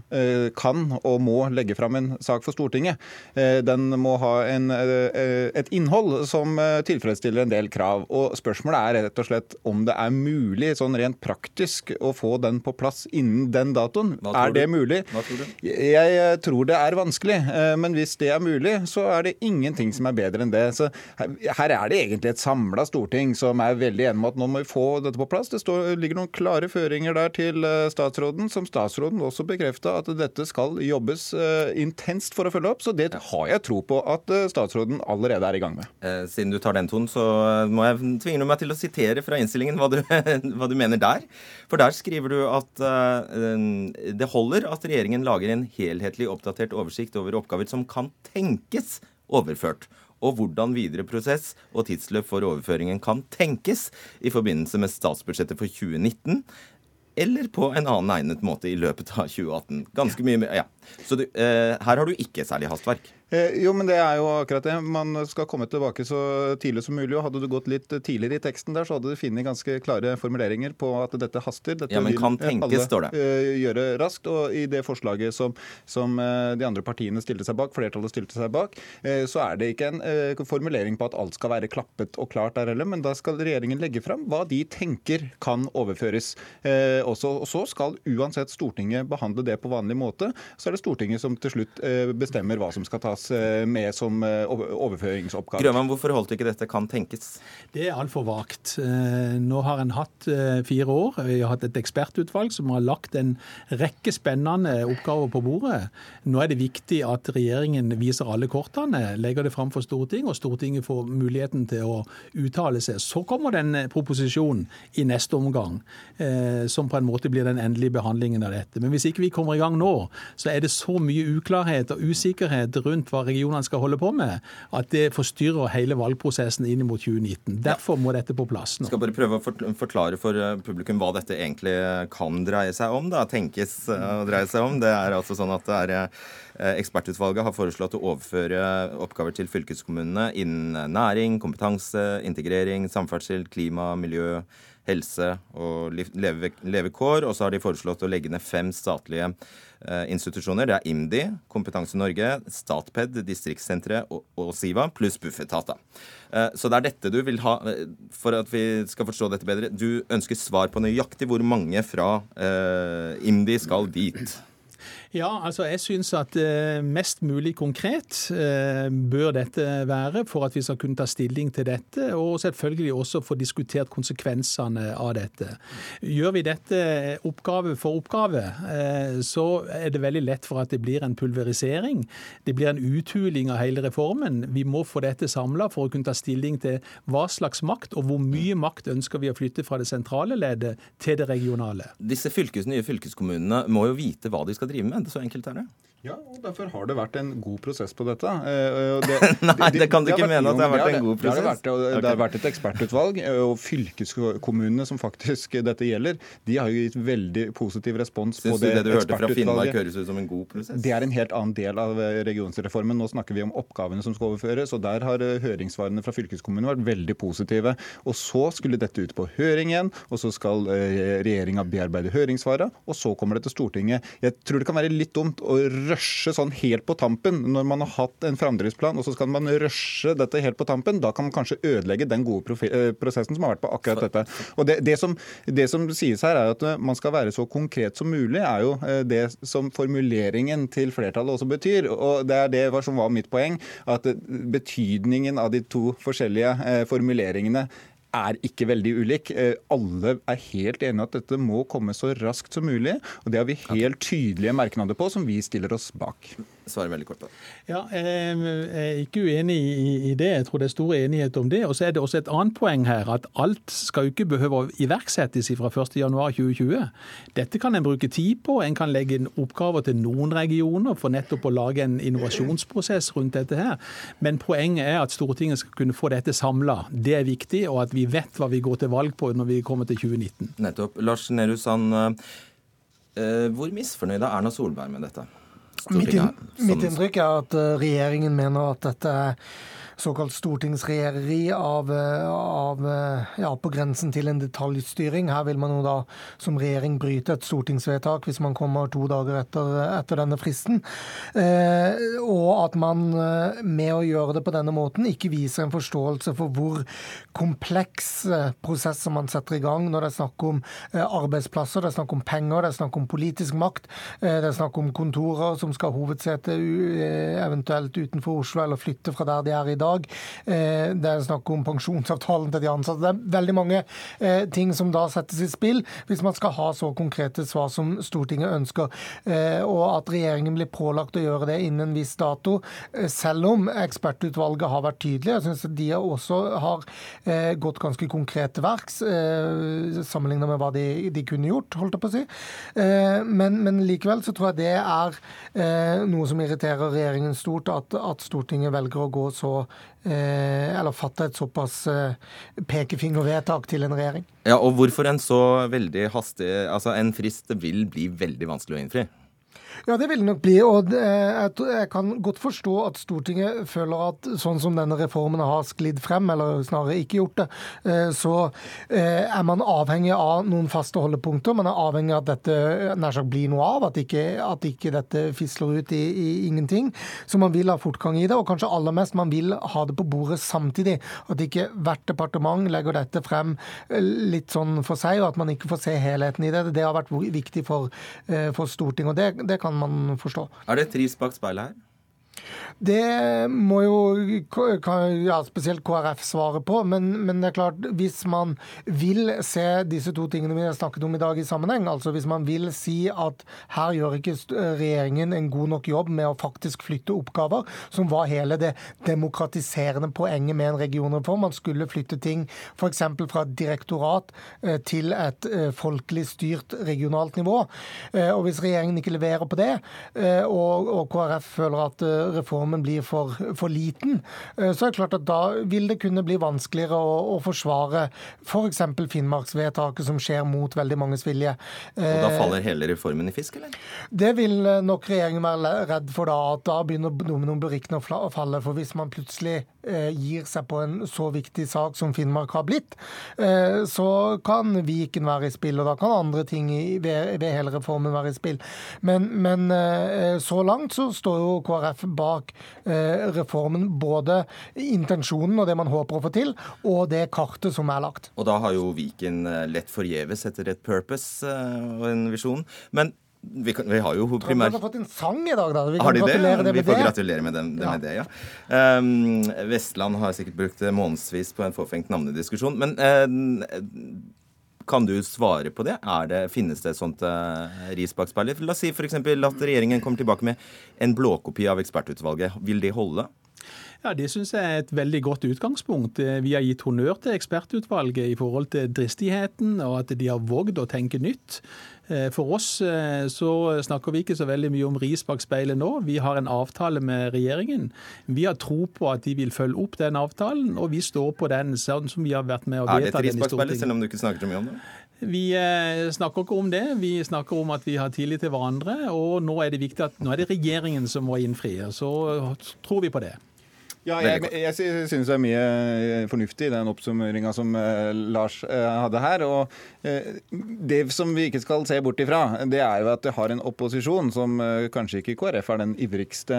Speaker 9: kan og må legge fram en sak for Stortinget. Eh, den må ha en, eh, et innhold som eh, tilfredsstiller en del krav. Og Spørsmålet er rett og slett om det er mulig sånn rent praktisk å få den på plass innen den datoen. Er det mulig? Hva tror du? Jeg tror det er vanskelig, men hvis det er mulig, så er det ingenting som er bedre enn det. Så her er det egentlig et samla storting som er veldig enig med at nå må vi få dette på plass. Det står, ligger noen klare føringer der til statsråden, som statsråden også bekrefta at dette skal jobbes intenst for å følge opp. Så det har jeg tro på at eh, statsråden allerede er i gang med.
Speaker 1: Eh, siden du tar den tonen, så må jeg tvinge meg til å sitere fra innstillingen hva du, hva du mener der. For der skriver du at det holder at regjeringen lager en helhetlig oppdatert oversikt over oppgaver som kan tenkes overført og hvordan videre prosess og tidsløp for overføringen kan tenkes i forbindelse med statsbudsjettet for 2019 eller på en annen egnet måte i løpet av 2018. Ganske mye mer, ja. Så du, eh, her har du ikke særlig hastverk?
Speaker 9: Eh, jo, men det er jo akkurat det. Man skal komme tilbake så tidlig som mulig. og Hadde du gått litt tidligere i teksten der, så hadde du funnet ganske klare formuleringer på at dette haster. Dette
Speaker 1: ja, men kan tenkes, står det.
Speaker 9: Eh, gjøre raskt. Og i det forslaget som, som uh, de andre partiene stilte seg bak, flertallet stilte seg bak, uh, så er det ikke en formulering på at alt skal være klappet og klart der heller, men da skal regjeringen legge fram hva de tenker kan overføres. Også, og så skal uansett Stortinget behandle det på vanlig måte. Så er det Stortinget som til slutt bestemmer hva som skal tas eh, med som eh, overføringsoppgave.
Speaker 1: Grøvan, hvorfor holdt ikke dette kan tenkes?
Speaker 8: Det er altfor vagt. Eh, nå har en hatt fire år. Vi har hatt et ekspertutvalg som har lagt en rekke spennende oppgaver på bordet. Nå er det viktig at regjeringen viser alle kortene, legger det fram for Stortinget, og Stortinget får muligheten til å uttale seg. Så kommer det en proposisjon i neste omgang, som på en måte blir den endelige behandlingen av dette. Men hvis ikke vi kommer i gang nå, så er det så mye uklarhet og usikkerhet rundt hva regionene skal holde på med, at det forstyrrer hele valgprosessen inn mot 2019. Derfor må dette på plass nå.
Speaker 1: Jeg skal bare prøve å forklare for eh, publikum hva dette egentlig kan dreie seg om. da, Tenkes eh, å dreie seg om. Det er altså sånn at det er eh, Ekspertutvalget har foreslått å overføre oppgaver til fylkeskommunene innen næring, kompetanse, integrering, samferdsel, klima, miljø, helse og levekår. Og så har de foreslått å legge ned fem statlige institusjoner. Det er IMDi, Kompetanse Norge, Statped, Distriktssenteret og, og Siva, pluss Bufetat. Eh, så det er dette du vil ha eh, For at vi skal forstå dette bedre, du ønsker svar på nøyaktig hvor mange fra IMDi skal dit?
Speaker 8: Ja, altså jeg syns at eh, mest mulig konkret eh, bør dette være for at vi skal kunne ta stilling til dette, og selvfølgelig også få diskutert konsekvensene av dette. Gjør vi dette oppgave for oppgave, eh, så er det veldig lett for at det blir en pulverisering. Det blir en uthuling av hele reformen. Vi må få dette samla for å kunne ta stilling til hva slags makt og hvor mye makt ønsker vi å flytte fra det sentrale leddet til det regionale.
Speaker 1: Disse fylkes, nye fylkeskommunene må jo vite hva de skal drive med Så enkelt er det.
Speaker 9: Ja, og Derfor har det vært en god prosess på dette. Eh,
Speaker 1: det, Nei, det kan du ikke mene at det har vært en god prosess.
Speaker 9: Det har, vært, det, det har vært et ekspertutvalg, eh, og fylkeskommunene som faktisk dette gjelder, de har jo gitt veldig positiv respons
Speaker 1: Synes
Speaker 9: på det,
Speaker 1: det du hørte fra Finnmark høres ut som en god prosess?
Speaker 9: Det er en helt annen del av regionsreformen. Nå snakker vi om oppgavene som skal overføres, og der har høringssvarene fra fylkeskommunene vært veldig positive. Og så skulle dette ut på høring igjen, og så skal regjeringa bearbeide høringssvarene, og så kommer det til Stortinget. Jeg tror det kan være litt dumt å rushe sånn helt på tampen når man har hatt en framdriftsplan, og så skal man rushe dette helt på tampen. Da kan man kanskje ødelegge den gode eh, prosessen som har vært på akkurat dette. Og det, det, som, det, som, sies her, er at eh, man skal være så konkret som mulig, er jo eh, det som formuleringen til flertallet også betyr. Og det er det som var mitt poeng, at betydningen av de to forskjellige formuleringene er ikke veldig ulik. Eh, alle er helt enige at dette må komme så raskt som mulig. og Det har vi helt tydelige merknader på, som vi stiller oss bak.
Speaker 1: Svarer veldig kort på
Speaker 8: Ja, Jeg er ikke uenig i det. Jeg tror det er stor enighet om det. Og så er det også et annet poeng her, at alt skal jo ikke behøve å iverksettes fra 1.1.2020. Dette kan en bruke tid på. En kan legge inn oppgaver til noen regioner for nettopp å lage en innovasjonsprosess rundt dette her. Men poenget er at Stortinget skal kunne få dette samla. Det er viktig, og at vi vet hva vi går til valg på når vi kommer til 2019.
Speaker 1: Nettopp. Lars Nehru Sand, eh, hvor misfornøyd er Erna Solberg med dette?
Speaker 7: Mitt, inn, mitt, inntrykk er at eh, regjeringen mener at dette er såkalt stortingsregjereri av, eh, av, eh, ja, på grensen til en detaljstyring. Her vil man jo da som regjering bryte et stortingsvedtak hvis man kommer to dager etter, etter denne fristen. Eh, og at man eh, med å gjøre det på denne måten ikke viser en forståelse for hvor kompleks prosess som man setter i gang når det er snakk om arbeidsplasser, det er snakk om penger, det er snakk om politisk makt, det er snakk om kontorer som skal ha hovedsete eventuelt utenfor Oslo eller flytte fra der de er i dag dag. Eh, det er snakk om pensjonsavtalen til de ansatte. Det er veldig mange eh, ting som da settes i spill, hvis man skal ha så konkrete svar som Stortinget ønsker. Eh, og at regjeringen blir pålagt å gjøre det innen en viss dato, selv om ekspertutvalget har vært tydelig. Jeg syns de også har gått ganske konkret til verks, sammenlignet med hva de, de, kunne gjort, holdt jeg på å si. Men, men, likevel så tror jeg det er noe som irriterer regjeringen stort, at, at Stortinget velger å gå så eller fatte et såpass eh, pekefingervedtak til en regjering.
Speaker 1: Ja, og hvorfor en så veldig hastig Altså, en frist vil bli veldig vanskelig å innfri?
Speaker 7: Ja, det vil det nok bli. Og jeg kan godt forstå at Stortinget føler at sånn som denne reformen har sklidd frem, eller snarere ikke gjort det, eh, så eh, er man avhengig av noen faste holdepunkter. Man er avhengig av at dette nær sagt blir noe av, at ikke, at ikke dette fisler ut i, i, ingenting. Så man vil ha fortgang i det, og kanskje aller mest man vil ha det på bordet samtidig. At ikke hvert departement legger dette frem eh, litt sånn for seg, og at man ikke får se helheten i det. Det har vært viktig for, for Stortinget. og det, det kan man forstå.
Speaker 1: Er det et ris bak speilet her?
Speaker 7: Det må jo ja, spesielt KrF svare på. Men, men, det er klart, hvis man vil se disse to tingene vi har snakket om i dag i sammenheng, altså hvis man vil si at her gjør ikke regjeringen en god nok jobb med å faktisk flytte oppgaver, som var hele det demokratiserende poenget med en regionreform. Man skulle flytte ting f.eks. fra et direktorat eh, til et eh, folkelig styrt regionalt nivå. Eh, og hvis regjeringen ikke leverer på det, og, og KrF føler at reformen blir for, for, liten, eh, så er det klart at da vil det kunne bli vanskeligere å, å forsvare f.eks. For Finnmarksvedtaket, som skjer mot veldig manges vilje.
Speaker 1: Og da eh, faller hele reformen i fisk, eller?
Speaker 7: Det vil eh, nok regjeringen være redd for da, at da begynner dominobrikkene å falle. For hvis man plutselig gir seg på en så viktig sak som Finnmark har blitt, så kan Viken være i spill, og da kan andre ting ved, hele reformen være i spill. Men, men så langt så står jo KrF bak eh, reformen. Både intensjonen og det man håper å få til, og det kartet som er lagt.
Speaker 1: Og da har jo Viken eh, lett forgjeves etter et purpose eh, og en visjon. Men vi, kan, vi, har jo primær...
Speaker 7: De har fått en sang i dag, da.
Speaker 1: Vi har de det? det vi får det. gratulere med, dem, ja. med det, ja. Um, Vestland har sikkert brukt månedsvis på en forfengt navnediskusjon. Men uh, kan du svare på det? det finnes det et sånt uh, ris bak speilet? La oss si f.eks. at regjeringen kommer tilbake med en blåkopi av ekspertutvalget. Vil de holde?
Speaker 8: Ja, Det synes jeg er et veldig godt utgangspunkt. Eh, vi har gitt honnør til ekspertutvalget i forhold til dristigheten og at de har vågd å tenke nytt. Eh, for oss eh, så snakker vi ikke så veldig mye om ris bak speilet nå. Vi har en avtale med regjeringen. Vi har tro på at de vil følge opp den avtalen, og vi står på den sånn som vi har vært med å vedta den i Stortinget. Er det et ris bak speilet,
Speaker 1: selv om du ikke snakker så mye om det?
Speaker 8: Vi snakker ikke om det. Vi snakker om at vi har tillit til hverandre. Og nå er det viktig at nå er det regjeringen som må innfri. Så tror vi på det.
Speaker 9: Ja, jeg, jeg, jeg synes det er mye eh, fornuftig i den oppsummeringa som uh, Lars uh, hadde her. og Det som vi ikke skal se bort ifra, det er jo at det har en opposisjon som kanskje ikke KrF er den ivrigste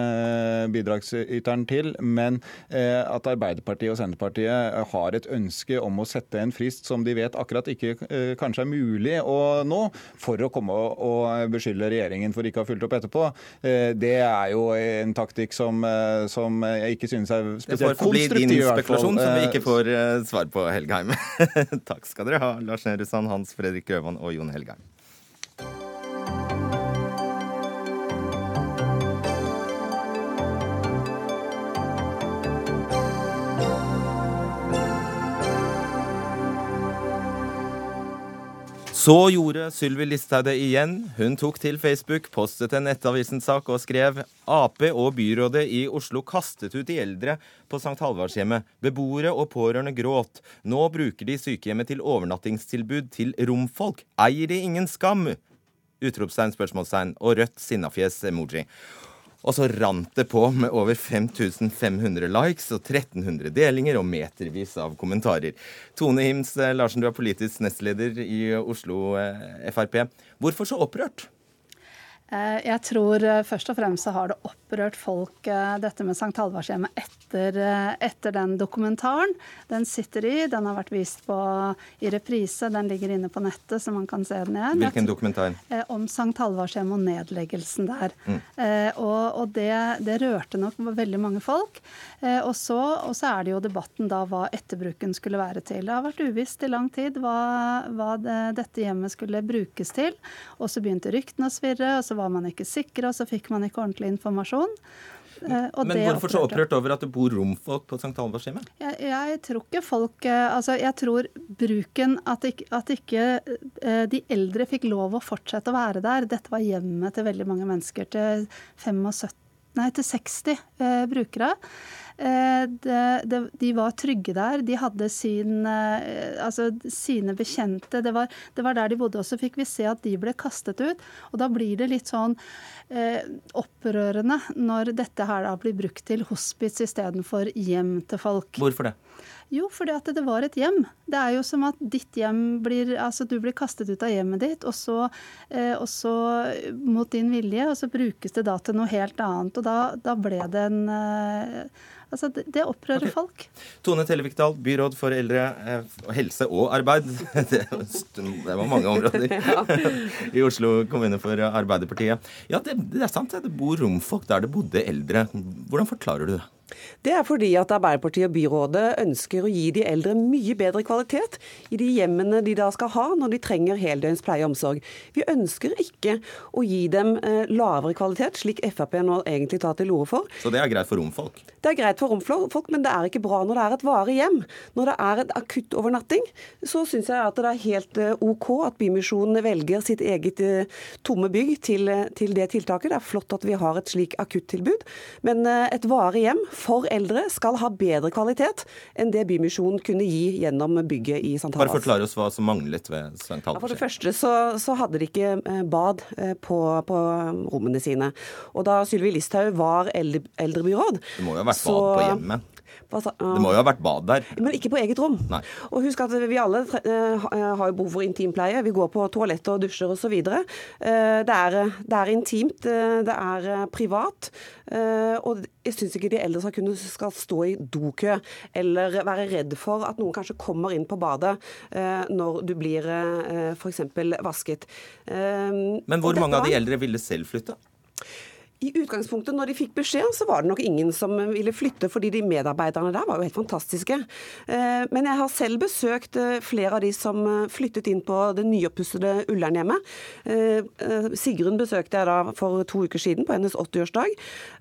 Speaker 9: bidragsyteren til, men at Arbeiderpartiet og Senterpartiet har et ønske om å sette en frist som de vet akkurat ikke kanskje er mulig å nå, for å komme og beskylde regjeringen for ikke å ha fulgt opp etterpå. Det er jo en taktikk som, som jeg ikke synes er spesielt konstruktive. Det får forbli din spekulasjon,
Speaker 1: som vi ikke får uh, svar på, Helgheim. Takk skal dere ha, Lars Nehru Sand, Hans Fredrik Grøvan og Jon Helgheim. Så gjorde Sylvi Listhaug det igjen. Hun tok til Facebook, postet en Nettavisen-sak og skrev Ap og byrådet i Oslo kastet ut de eldre på St. Halvardshjemmet. Beboere og pårørende gråt. Nå bruker de sykehjemmet til overnattingstilbud til romfolk. Eier de ingen skam? Utropstegn, spørsmålstegn og rødt sinnafjes-emoji. Og så rant det på med over 5500 likes og 1300 delinger og metervis av kommentarer. Tone Hims eh, Larsen, du er politisk nestleder i Oslo eh, Frp. Hvorfor så opprørt?
Speaker 10: Eh, jeg tror eh, først og fremst så har det opprørt folk, eh, dette med St. Halvardshjemmet, etter, etter, den dokumentaren. Den sitter i, den har vært vist på i reprise, den ligger inne på nettet, så man kan se den igjen.
Speaker 1: Hvilken dokumentar?
Speaker 10: Om St. Halvardshjemmet og nedleggelsen der. Mm. Og, og det, det, rørte nok veldig mange folk. Og så, og så, er det jo debatten da hva etterbruken skulle være til. Det har vært uvisst i lang tid hva, hva det, dette hjemmet skulle brukes til. Og så begynte ryktene å svirre. og så var man ikke sikra, så fikk man ikke ordentlig informasjon.
Speaker 1: Eh, men hvorfor så opprørt over at det bor romfolk på St. Halvardshjemmet?
Speaker 10: Jeg, jeg, tror ikke folk eh, Altså, jeg tror bruken At ikke, at ikke eh, de eldre fikk lov å fortsette å være der. Dette var hjemmet til veldig mange mennesker. Til 75, nei, til 60 eh, brukere. Eh, de, de, de, var trygge der. De hadde sin, eh, altså sine bekjente. Det var, det var, der de bodde. Og så fikk vi se at de ble kastet ut. Og da blir det litt sånn eh, opprørende når dette her da blir brukt til hospits istedenfor hjem til folk.
Speaker 1: Hvorfor det?
Speaker 10: Jo, fordi at det var et hjem. Det er jo som at ditt hjem blir Altså du blir kastet ut av hjemmet ditt, og så, eh, og så mot din vilje, og så brukes det da til noe helt annet. Og da, da ble det en eh, Altså, det, det opprører okay. folk.
Speaker 1: Tone Tellevikdal, byråd for eldre, eh, helse og arbeid. Det, det var mange områder i Oslo kommune for Arbeiderpartiet. Ja, det, det er sant. Det bor romfolk der det bodde eldre. Hvordan forklarer du det?
Speaker 11: Det er fordi at Arbeiderpartiet og byrådet ønsker å gi de eldre mye bedre kvalitet i de hjemmene de da skal ha når de trenger heldøgns pleie og omsorg. Vi ønsker ikke å gi dem eh, lavere kvalitet, slik Frp nå egentlig tar til orde for.
Speaker 1: Så det er greit for romfolk?
Speaker 11: Det er greit for romfolk, men det er ikke bra når det er et varig hjem. Når det er et akutt overnatting, så syns jeg at det er helt eh, OK at Bymisjonen velger sitt eget eh, tomme bygg til, til det tiltaket. Det er flott at vi har et slik akuttilbud, men et varig hjem for eldre skal ha bedre kvalitet enn det Bymisjonen kunne gi gjennom bygget i St. Halvard.
Speaker 1: Bare forklar oss hva som manglet ved St. Halvard. Ja,
Speaker 11: for det første så, så, hadde de ikke eh, bad eh, på, på rommene sine. Og da Sylvi Listhaug var eldre, eldrebyråd
Speaker 1: Det på hjemmet? Det må jo ha vært bad der?
Speaker 11: Men ikke på eget rom.
Speaker 1: Nei.
Speaker 11: Og husk at vi alle uh, har jo behov for intimpleie. Vi går på toalett og dusjer osv. Uh, det, er, det er intimt, det er privat. Og jeg syns ikke de eldre skal kunne skal stå i dokø eller være redd for at noen kanskje kommer inn på badet når du blir f.eks. vasket.
Speaker 1: Men hvor mange av de eldre ville selv flytte?
Speaker 11: I utgangspunktet, når de fikk beskjed, så var det nok ingen som ville flytte, fordi de medarbeiderne der var jo helt fantastiske. Eh, men jeg har selv besøkt eh, flere av de som eh, flyttet inn på det nyoppussede Ullernhjemmet. Sigrun besøkte jeg da for to uker siden, på hennes 80-årsdag.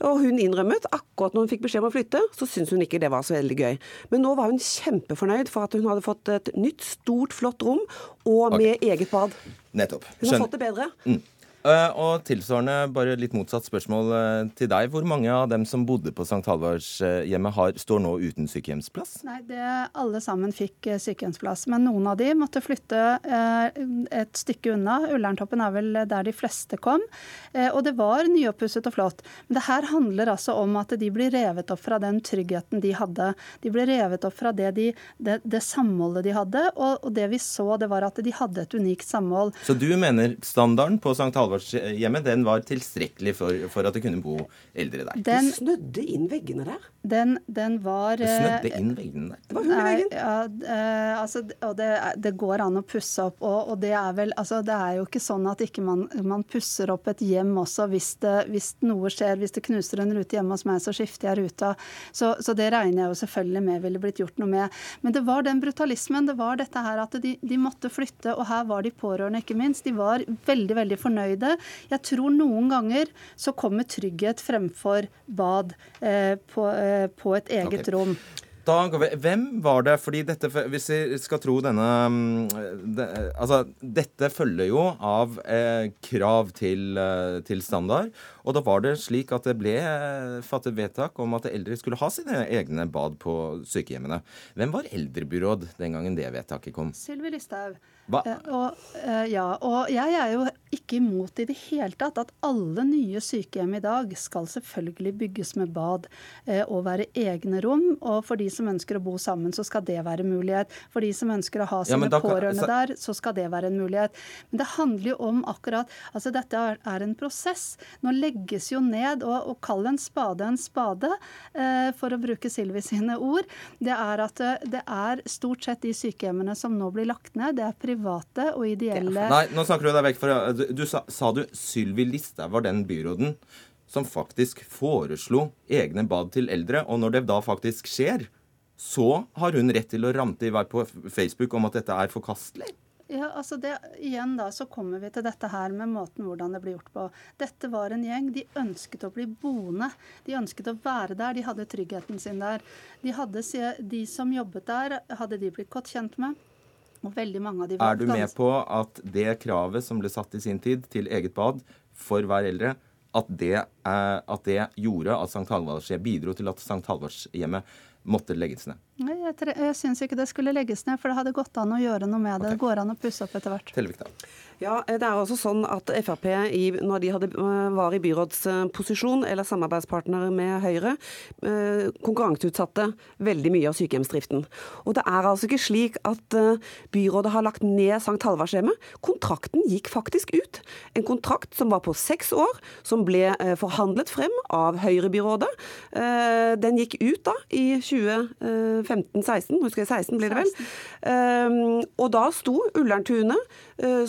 Speaker 11: Og hun innrømmet akkurat når hun fikk beskjed om å flytte, så syntes hun ikke det var så veldig gøy. Men nå var hun kjempefornøyd for at hun hadde fått et nytt, stort, flott rom, og med okay. eget bad.
Speaker 1: Nettopp.
Speaker 11: Hun har fått det bedre. Mm.
Speaker 1: Uh, og tilsvarende, bare litt motsatt spørsmål uh, til deg. Hvor mange av dem som bodde på St. Halvards-hjemmet, uh, står nå uten sykehjemsplass?
Speaker 10: Nei, det, Alle sammen fikk eh, sykehjemsplass, men noen av de måtte flytte et stykke unna. Ullerntoppen er vel der de fleste kom. og det var nyoppusset og flott. Men det her handler altså om at de blir revet opp fra den tryggheten de hadde. De ble revet opp fra det, de, det, det samholdet de hadde, og, og, det vi så, det var at de hadde et unikt samhold.
Speaker 1: Så du mener standarden på St. Halvard alvorshjemmet, den var tilstrekkelig for, for, at det kunne bo eldre der.
Speaker 11: Den snødde inn veggene der.
Speaker 10: Den, den var
Speaker 1: Det snødde eh, inn veggene der?
Speaker 11: Det var hull i veggen.
Speaker 10: Ja, uh, altså, og det, det, går an å pusse opp. Og, og, det er vel Altså, det er jo ikke sånn at ikke man, man pusser opp et hjem også hvis, det, hvis noe skjer. Hvis det knuser en rute hjemme hos meg, så skifter jeg ruta. Så, så, det regner jeg jo selvfølgelig med ville blitt gjort noe med. Men det var den brutalismen. Det var dette her at de, de måtte flytte, og her var de pårørende, ikke minst. De var veldig, veldig fornøyde. Jeg tror noen ganger så kommer trygghet fremfor bad eh, på, eh, på, et eget okay. rom.
Speaker 1: Da. Hvem var det? Fordi dette, Hvis vi skal tro denne de, Altså, dette følger jo av eh, krav til, eh, til, standard. Og da var det slik at det ble eh, fattet vedtak om at eldre skulle ha sine egne bad på sykehjemmene. Hvem var eldrebyråd den gangen det vedtaket kom?
Speaker 10: Sylvi Listhaug. Uh, og, uh, ja, og jeg er jo ikke imot i det hele tatt at alle nye sykehjem i dag skal selvfølgelig bygges med bad uh, og være egne rom. Og for de som ønsker å bo sammen, så skal det være en mulighet. For de som ønsker å ha sine ja, pårørende så... der, så skal det være en mulighet. Men det handler jo om akkurat Altså dette er, en prosess. Nå legges jo ned, og, og kall en spade en spade, for å bruke Silvi sine ord. Det er at det er stort sett de sykehjemmene som nå blir lagt ned, det er private private og ideelle
Speaker 1: Nei, nå snakker du deg vekk fra Du, sa, sa, du Sylvi Listhaug var den byråden som faktisk foreslo egne bad til eldre. Og når det da faktisk skjer, så har hun rett til å ramte i vei på Facebook om at dette er forkastelig?
Speaker 10: Ja, altså det, Igjen da, så kommer vi til dette her med måten hvordan det blir gjort på. Dette var en gjeng. De ønsket å bli boende. De ønsket å være der. De hadde tryggheten sin der. De, hadde, de som jobbet der, hadde de blitt godt kjent med.
Speaker 1: Og veldig mange av de Er du med på at det kravet som ble satt i sin tid til eget bad for hver eldre, at det, eh, at det gjorde at St. Halvardshjemmet bidro til at St. Halvardshjemmet måtte legges ned?
Speaker 10: Nei, Jeg, jeg syns ikke det skulle legges ned, for det hadde gått an å gjøre noe med det. Okay. Det går an å pusse opp etter hvert.
Speaker 1: Telvik, da.
Speaker 11: Ja, Det er også sånn at Frp, i, når de hadde, eh, var i byrådsposisjon eller samarbeidspartnere med Høyre, eh, konkurranseutsatte veldig mye av sykehjemsdriften. Og det er altså ikke slik at eh, byrådet har lagt ned St. Halvardshjemmet. Kontrakten gikk faktisk ut. En kontrakt som var på seks år, som ble forhandlet frem av Høyre-byrådet. Den gikk ut da i 2015-16, husker jeg 16 blir det vel. Og da sto Ullerntunet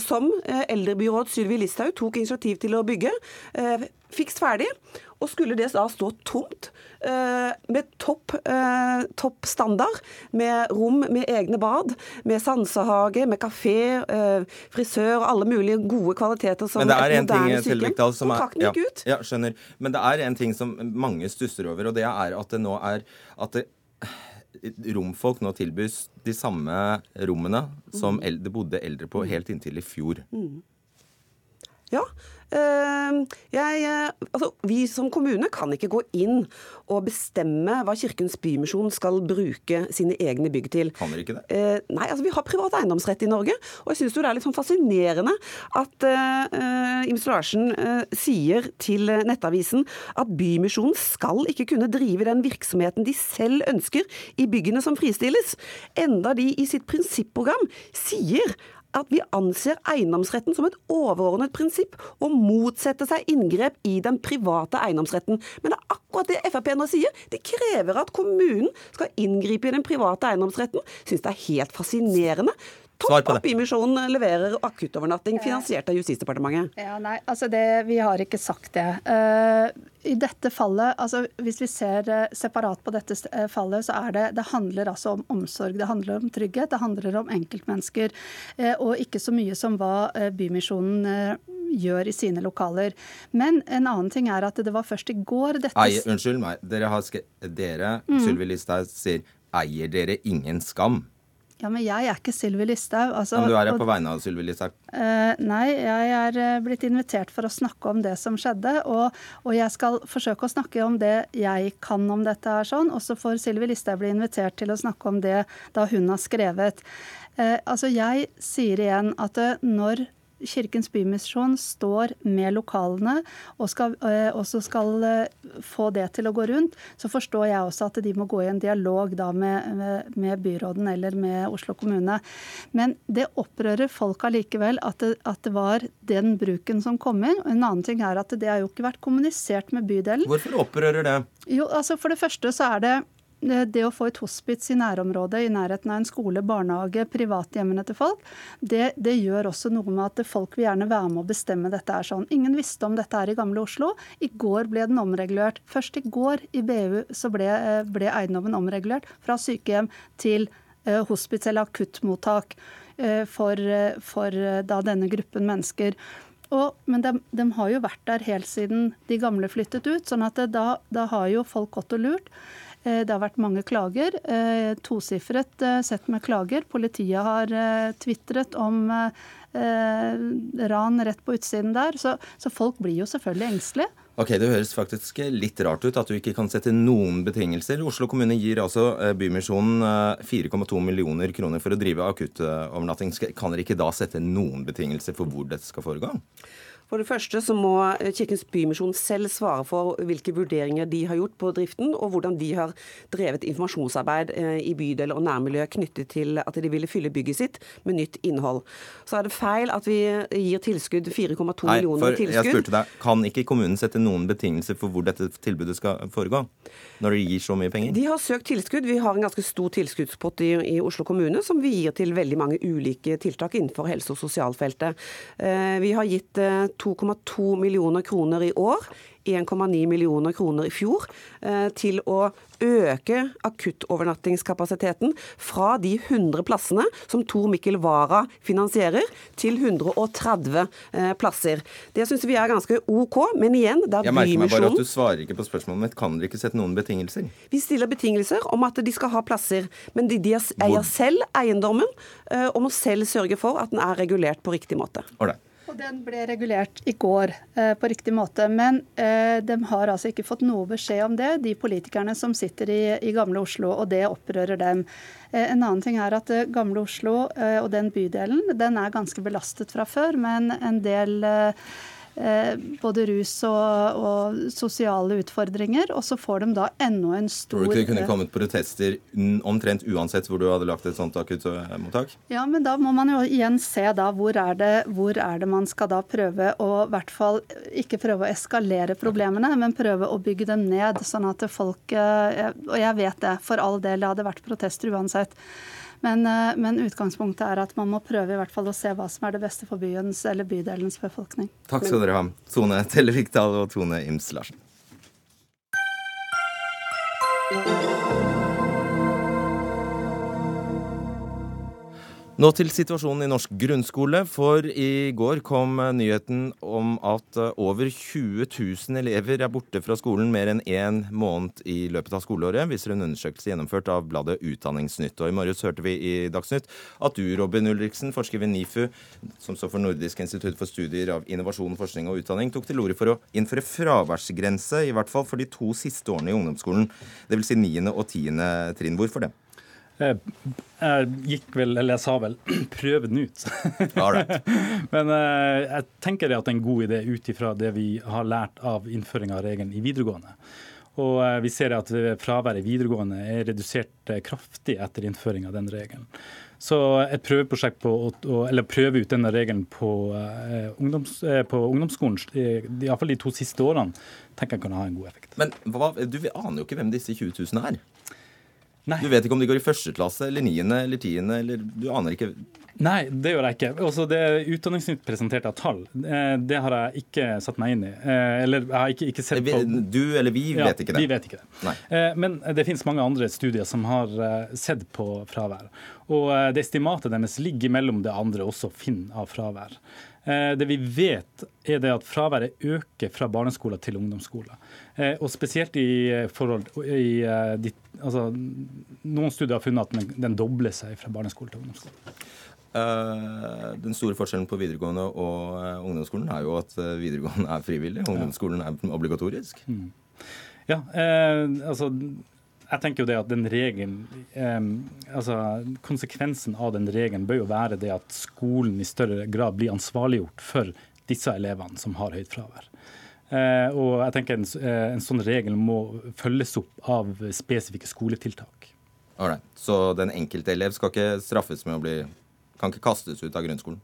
Speaker 11: som Eh, eldrebyråd Sylvi Listhaug tok initiativ til å bygge. Eh, fiks ferdig. Og skulle det da stå tomt, eh, med topp, topp standard, med rom med egne bad, med sansehage, med kafé, frisør og alle mulige gode kvaliteter som et moderne sykehjem. Kontrakten gikk ut.
Speaker 1: Ja, skjønner. Men det er en ting som mange stusser over, og det er at det nå er at det romfolk nå tilbys de samme rommene som det bodde eldre på helt inntil i fjor. Mm.
Speaker 11: Ja, Ehm, jeg, eh, altså, vi som kommune kan ikke gå inn og bestemme hva Kirkens Bymisjon skal bruke sine egne bygg til.
Speaker 1: Kan dere ikke det?
Speaker 11: Eh, nei, altså vi har privat eiendomsrett i Norge. Og jeg syns det er litt sånn fascinerende at uh, Ims Larsen uh, sier til Nettavisen at Bymisjonen skal ikke kunne drive den virksomheten de selv ønsker i byggene som fristilles. Enda de i sitt prinsipprogram sier at vi anser eiendomsretten som et overordnet prinsipp, og motsetter seg inngrep i den private eiendomsretten. Men det er akkurat det Frp nå sier. De krever at kommunen skal inngripe i den private eiendomsretten. Syns det er helt fascinerende. Topp at Bymisjonen leverer akuttovernatting finansiert av Justisdepartementet.
Speaker 10: Ja, nei, altså det, Vi har ikke sagt det. Uh, I dette fallet, altså Hvis vi ser uh, separat på dette uh, fallet, så er det det handler altså om omsorg. Det handler om trygghet, det handler om enkeltmennesker. og ikke så mye som hva Bymisjonen gjør i sine lokaler. Men en annen ting er at det var først i går dette
Speaker 1: Ei, Unnskyld meg. Dere, har dere mm. Sylvi Listhaug, sier eier dere ingen skam?
Speaker 10: Ja, men jeg er ikke Sylvi Listhaug. Altså,
Speaker 1: men du er her på vegne av Sylvi Listhaug?
Speaker 10: Uh, nei, jeg er uh, blitt invitert for å snakke om det som skjedde. Og, og, jeg skal forsøke å snakke om det jeg kan om dette her sånn. Og så får Sylvi Listhaug bli invitert til å snakke om det da hun har skrevet. Uh, altså, jeg sier igjen at når Kirkens Bymisjon står med lokalene og skal, eh, også skal eh, få det til å gå rundt, så forstår jeg også at de må gå i en dialog da med, med byråden eller med Oslo kommune. Men det opprører folk allikevel at det, at det var den bruken som kom inn. En annen ting er at det har jo ikke vært kommunisert med bydelen.
Speaker 1: Hvorfor opprører det?
Speaker 10: Jo, altså For det første så er det det å få et hospits i nærområdet, i nærheten av en skole, barnehage, privathjemmene til folk, det, det, gjør også noe med at folk vil gjerne være med å bestemme dette er sånn. Ingen visste om dette er i gamle Oslo. I går ble den omregulert. Først i går i BU så ble, ble eiendommen omregulert fra sykehjem til uh, hospits eller akuttmottak uh, for, for da denne gruppen mennesker. Og, men de, de, har jo vært der helt siden de gamle flyttet ut, sånn at det, da, da har jo folk gått og lurt. Eh, det har vært mange klager. Eh, tosifret eh, sett med klager. Politiet har tvitret om ran rett på utsiden der. Så, folk blir jo selvfølgelig engstelige.
Speaker 1: Ok, Det høres faktisk litt rart ut at du ikke kan sette noen betingelser. Oslo kommune gir altså Bymisjonen 4,2 millioner kroner for å drive akuttovernatting. Kan dere ikke da sette noen betingelser for hvor dette skal foregå?
Speaker 11: For det første så må eh, Kirkens Bymisjon selv svare for hvilke vurderinger de har gjort på driften, og hvordan de har drevet informasjonsarbeid eh, i bydel og nærmiljø knyttet til at de ville fylle bygget sitt med nytt innhold. Så er det feil at vi gir tilskudd 4,2 millioner tilskudd.
Speaker 1: Jeg spurte deg, Kan ikke kommunen sette noen betingelser for hvor dette tilbudet skal foregå? Når de gir så mye penger?
Speaker 11: De har søkt tilskudd. Vi har en ganske stor tilskuddspott i, i Oslo kommune som vi gir til veldig mange ulike tiltak innenfor helse- og sosialfeltet. Eh, vi har gitt 2,2 millioner kroner i år 1,9 millioner kroner i fjor eh, til å øke akuttovernattingskapasiteten fra de 100 plassene som Tor Mikkel Wara finansierer, til 130 eh, plasser. Det syns vi er ganske OK, men igjen, det er
Speaker 1: Jeg merker meg bare at du svarer ikke på spørsmålet mitt. Kan dere ikke sette noen betingelser?
Speaker 11: Vi stiller betingelser om at de skal ha plasser, men de, de eier selv eiendommen eh, og må selv sørge for at den er regulert på riktig måte.
Speaker 1: Alright.
Speaker 10: Og Den ble regulert i går eh, på riktig måte. Men eh, de har altså ikke fått noe beskjed om det, de politikerne som sitter i, i Gamle Oslo, og det opprører dem. Eh, en annen ting er at eh, Gamle Oslo eh, og den bydelen den er ganske belastet fra før, men en del eh, både rus og, og, sosiale utfordringer. Og så får de da enda en stor
Speaker 1: Tror du ikke det kunne kommet protester omtrent uansett hvor du hadde lagt et sånt akuttmottak?
Speaker 10: Ja, men da må man jo igjen se da hvor er det, hvor er det man skal da prøve å i hvert fall ikke prøve å eskalere problemene, men prøve å bygge dem ned. Sånn at folk eh, Og jeg vet det, for all del, det hadde vært protester uansett. Men, eh, men, utgangspunktet er at man må prøve i hvert fall å se hva som er det beste for byens eller bydelens befolkning.
Speaker 1: Takk skal dere ha, Tone Tellevikdal og Tone Ims Larsen. Nå til situasjonen i norsk grunnskole, for i går kom nyheten om at eh, over 20 000 elever er borte fra skolen mer enn én måned i løpet av skoleåret, viser en undersøkelse gjennomført av bladet Utdanningsnytt. Og I morges hørte vi i Dagsnytt at du, Robin Ulriksen, forsker ved NIFU, som står for Nordisk institutt for studier av innovasjon, forskning og utdanning, tok til orde for å innføre fraværsgrense, i hvert fall for de to siste årene i ungdomsskolen, dvs. Si 9. og 10. trinn. Hvorfor det?
Speaker 12: Jeg, jeg gikk vel, eller jeg sa vel, prøve den ut. Men uh, jeg tenker at det er en god idé ut ifra det vi har lært av innføring av regelen i videregående. Og uh, vi ser at fraværet i videregående er redusert kraftig etter innføring av den regelen. Så et prøveprosjekt på å eller prøve ut denne regelen på, ungdoms, på ungdomsskolen, iallfall de to siste årene, tenker jeg kan ha en god effekt.
Speaker 1: Men hva, du aner jo ikke hvem disse 20 000 er? Nei. Du vet ikke om de går i første klasse eller niende eller tiende, eller du aner ikke
Speaker 12: Nei, det gjør jeg ikke. Også det Utdanningsnytt presenterte av tall, eh, det har jeg ikke satt meg inn i. Eh, eller jeg har ikke, ikke sett på
Speaker 1: Du eller vi vet ikke det?
Speaker 12: Vi vet ikke det. Nei. Eh, men det finnes mange andre studier som har sett på fravær. Og det estimatet deres ligger mellom det andre også finner av fravær. Det vi vet, er det at fraværet øker fra barneskoler til ungdomsskoler. Og spesielt i forhold i altså, Noen studier har funnet at den dobler seg fra barneskole til ungdomsskole.
Speaker 1: Uh, den store forskjellen på videregående og uh, ungdomsskolen er jo at uh, videregående er frivillig, ungdomsskolen er obligatorisk. Mm.
Speaker 12: Ja, altså jeg tenker jo det at den regelen altså Konsekvensen av den regelen bør jo være det at skolen i større grad blir ansvarliggjort for disse elevene som har høyt fravær. og jeg tenker en, en sånn regel må følges opp av spesifikke skoletiltak.
Speaker 1: Alright. Så den enkelte elev skal ikke straffes med å bli kan ikke kastes ut av grunnskolen?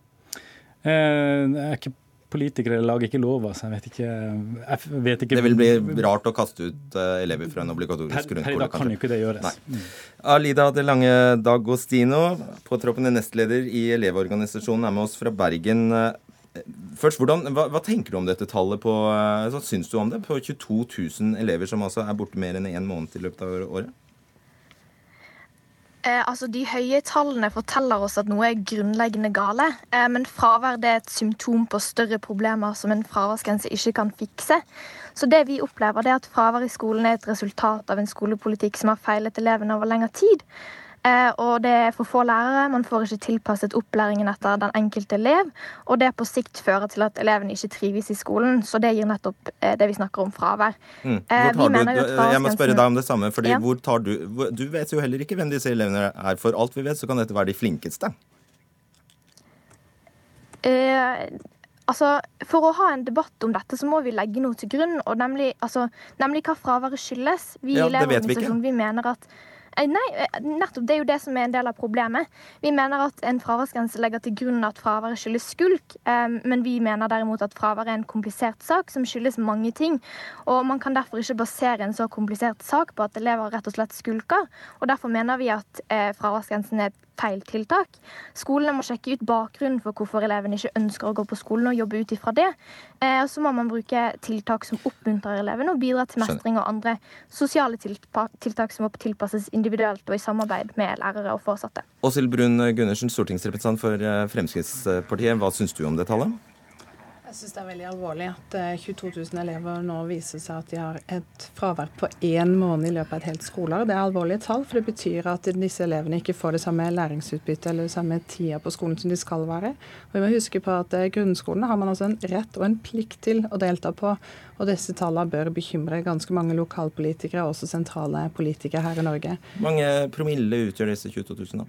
Speaker 12: Eh, jeg er ikke politiker eller lager ikke lover, så jeg vet ikke, jeg vet ikke
Speaker 1: Det vil bli rart å kaste ut eh, elever fra en obligatorisk grunnskole?
Speaker 12: Per i dag kan jo ikke det gjøres.
Speaker 1: Nei. Alida De Lange Dagostino, påtroppende nestleder i Elevorganisasjonen, er med oss fra Bergen. Først, hvordan, hva, hva, tenker du om dette tallet på eh, syns du om det? På 22 000 elever som altså er borte mer enn én en måned i løpet av året?
Speaker 13: Eh, altså De høye tallene forteller oss at noe er grunnleggende gale. Eh, men fravær er et symptom på større problemer som en fraværsgrense ikke kan fikse. Så det vi opplever det er at Fravær i skolen er et resultat av en skolepolitikk som har feilet elevene over lengre tid. Eh, og det er for få lærere, man får ikke tilpasset opplæringen etter den enkelte elev. Og det på sikt fører til at elevene ikke trives i skolen. Så det gir nettopp eh, det vi snakker om fravær.
Speaker 1: Mm. Eh, du, jeg må spørre deg om det samme, fordi ja. hvor tar du Du vet jo heller ikke hvem disse elevene er. For alt vi vet, så kan dette være de flinkeste.
Speaker 13: Eh, altså, For å ha en debatt om dette, så må vi legge noe til grunn, og nemlig, altså, nemlig hva fraværet skyldes. Vi i ja, Elevorganisasjonen vi mener at nei, eh, nettopp. Det er jo det som er en del av problemet. Vi mener at en fraværsgrense legger til grunn at fraværet skyldes skulk, eh, men vi mener derimot at fravær er en komplisert sak som skyldes mange ting. Og man kan derfor ikke basere en så komplisert sak på at elever rett og slett skulker. Og derfor mener vi at fraværsgrensen er et feil tiltak. Skolene må sjekke ut bakgrunnen for hvorfor elevene ikke ønsker å gå på skolen, og jobbe ut ifra det. Eh, og så må man bruke tiltak som oppmuntrer elevene og bidrar til mestring og andre sosiale tiltak som må tilpasses individuelt og i samarbeid med lærere og foresatte.
Speaker 1: Åshild Brun Gundersen, stortingsrepresentant for eh, Fremskrittspartiet. Hva syns du om det tallet?
Speaker 14: Jeg syns det er veldig alvorlig at 22 eh, 000 elever nå viser seg at de har et fravær på én måned i løpet av et helt skoleår. Det er alvorlige tall, for det betyr at disse elevene ikke får det samme læringsutbyttet eller det samme tida på skolen som de skal være. Og vi må huske på at eh, Grunnskolen har man altså en rett og en plikt til å delta på. Og disse tallene bør bekymre ganske mange lokalpolitikere og også sentrale politikere her i Norge.
Speaker 1: Hvor mange promille utgjør disse 22 000 da?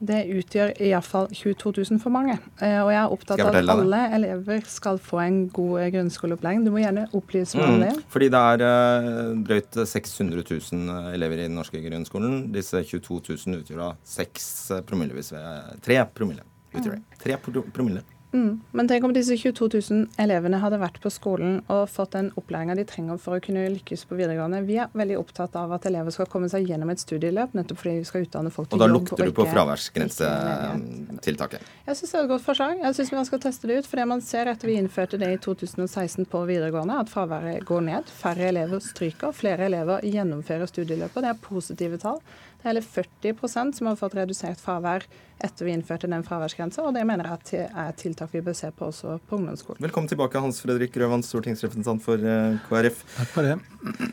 Speaker 14: Det utgjør iallfall 22 000 for mange. Eh, og jeg er opptatt av at alle elever skal få en god eh, grunnskoleopplæring. Du må gjerne opplyse meg om det.
Speaker 1: Mm, fordi det er uh, drøyt 600 000 elever i den norske grunnskolen. Disse 22 000 utgjør da 6 promille, hvis vi 3 promille. Utgjør det. 3 promille.
Speaker 14: Mm. Men tenk om disse 22 000 elevene hadde vært på skolen og fått den opplæringa de trenger for å kunne lykkes på videregående. Vi er veldig opptatt av at elever skal komme seg gjennom et studieløp, nettopp fordi vi skal utdanne folk til
Speaker 1: jobb. Og da lukter du på fraværsgrensetiltaket?
Speaker 14: Jeg syns det er et godt forslag. Jeg syns man skal teste det ut. For det man ser etter vi innførte det i 2016 på videregående, at fraværet går ned. Færre elever stryker, flere elever gjennomfører studieløpet. Det er positive tall. Det er hele 40% som har fått redusert fravær etter vi innførte den fraværsgrensa, og det mener jeg er tiltak vi bør se på også på ungdomsskolen.
Speaker 1: Velkommen tilbake, Hans Fredrik Grøvan, stortingsrepresentant for eh, KrF.
Speaker 8: Takk for det.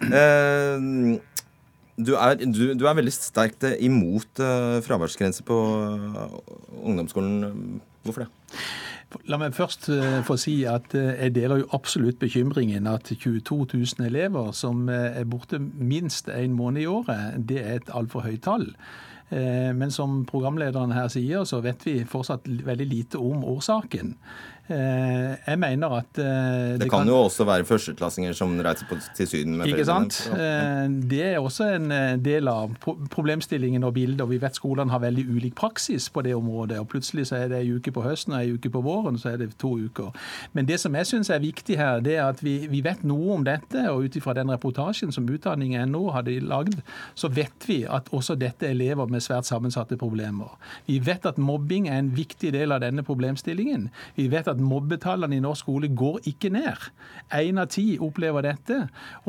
Speaker 1: Eh, du er, du, du er, veldig sterkt imot uh, fraværsgrense på ungdomsskolen. Hvorfor det?
Speaker 8: La meg først få si at jeg deler jo absolutt bekymringen at 22 000 elever som er borte minst en måned i året, det er et altfor høyt tall. Men som programlederen her sier, så vet vi fortsatt veldig lite om årsaken. Eh, jeg mener at
Speaker 1: eh, Det, det kan, kan, jo også være førsteklassinger som reiser på, til Syden med
Speaker 8: Ikke sant? Eh, det er også en del av problemstillingen og bildet. og Vi vet skolene har veldig ulik praksis på det området. og Plutselig så er det ei uke på høsten og ei uke på våren, så er det to uker. Men det som jeg syns er viktig her, det er at vi, vi vet noe om dette. og Ut ifra den reportasjen som Utdanning.no hadde lagd, så vet vi at også dette er elever med svært sammensatte problemer. Vi vet at mobbing er en viktig del av denne problemstillingen. Vi vet at at mobbetallene i norsk skole går ikke ned. Én av ti opplever dette.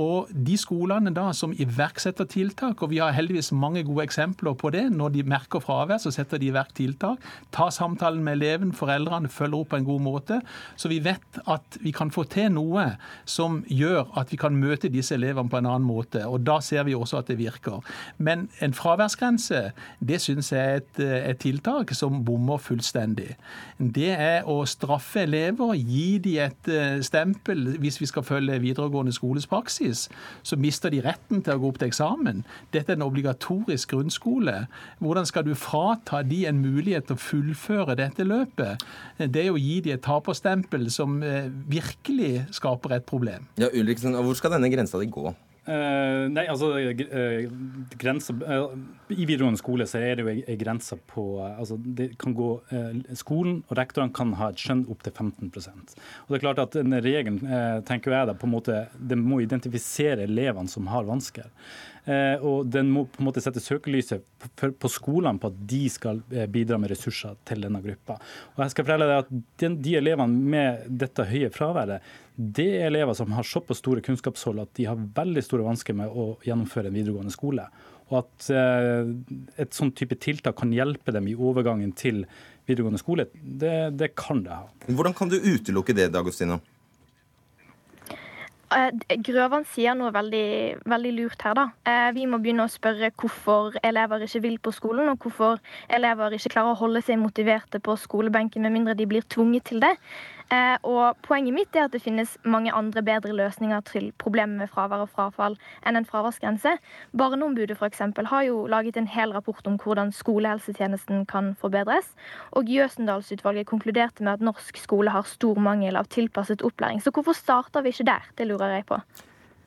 Speaker 8: Og de skolene da som iverksetter tiltak, og vi har heldigvis mange gode eksempler på det, når de merker fravær, så setter de i verk tiltak. Ta samtalen med eleven, foreldrene, følger opp på en god måte. Så vi vet at vi kan få til noe som gjør at vi kan møte disse elevene på en annen måte. Og da ser vi også at det virker. Men en fraværsgrense, det syns jeg er et, et tiltak som bommer fullstendig. Det er å straffe straffe elever, gi de et eh, stempel hvis vi skal følge videregående skoles praksis, så mister de retten til å gå opp til eksamen. Dette er en obligatorisk grunnskole. Hvordan skal du frata de en mulighet til å fullføre dette løpet? Det å gi de et taperstempel som eh, virkelig skaper et problem.
Speaker 1: Ja, Ulriksen, Hvor skal denne grensa di gå?
Speaker 12: Uh, nei, altså uh, grensa, uh, I videregående skole så er det jo ei grense på altså det kan gå, Skolen og rektorene kan ha et skjønn opp til 15% Og det er klart at den regelen tenker jeg da, på en måte, det må identifisere elevene som har vansker. Og den må på en måte sette søkelyset på skolene på at de skal bidra med ressurser til denne gruppa. Og jeg skal fortelle deg at de, elevene med dette høye fraværet det er elever som har såpass store kunnskapshold at de har veldig store vansker med å gjennomføre en videregående skole. Og at eh, et sånn type tiltak kan hjelpe dem i overgangen til videregående skole, det, det kan det ha.
Speaker 1: Hvordan kan du utelukke det, Dagostina?
Speaker 13: Eh, Grøvan sier noe veldig, veldig, lurt her. da. Eh, vi må begynne å spørre hvorfor elever ikke vil på skolen, og hvorfor elever ikke klarer å holde seg motiverte på skolebenken med mindre de blir tvunget til det. Eh, og Poenget mitt er at det finnes mange andre bedre løsninger til problemet med fravær og frafall enn en fraværsgrense. Barneombudet for eksempel, har jo laget en hel rapport om hvordan skolehelsetjenesten kan forbedres. Og Jøsendalsutvalget konkluderte med at norsk skole har stor mangel av tilpasset opplæring. Så hvorfor starter vi ikke der? Det lurer jeg på.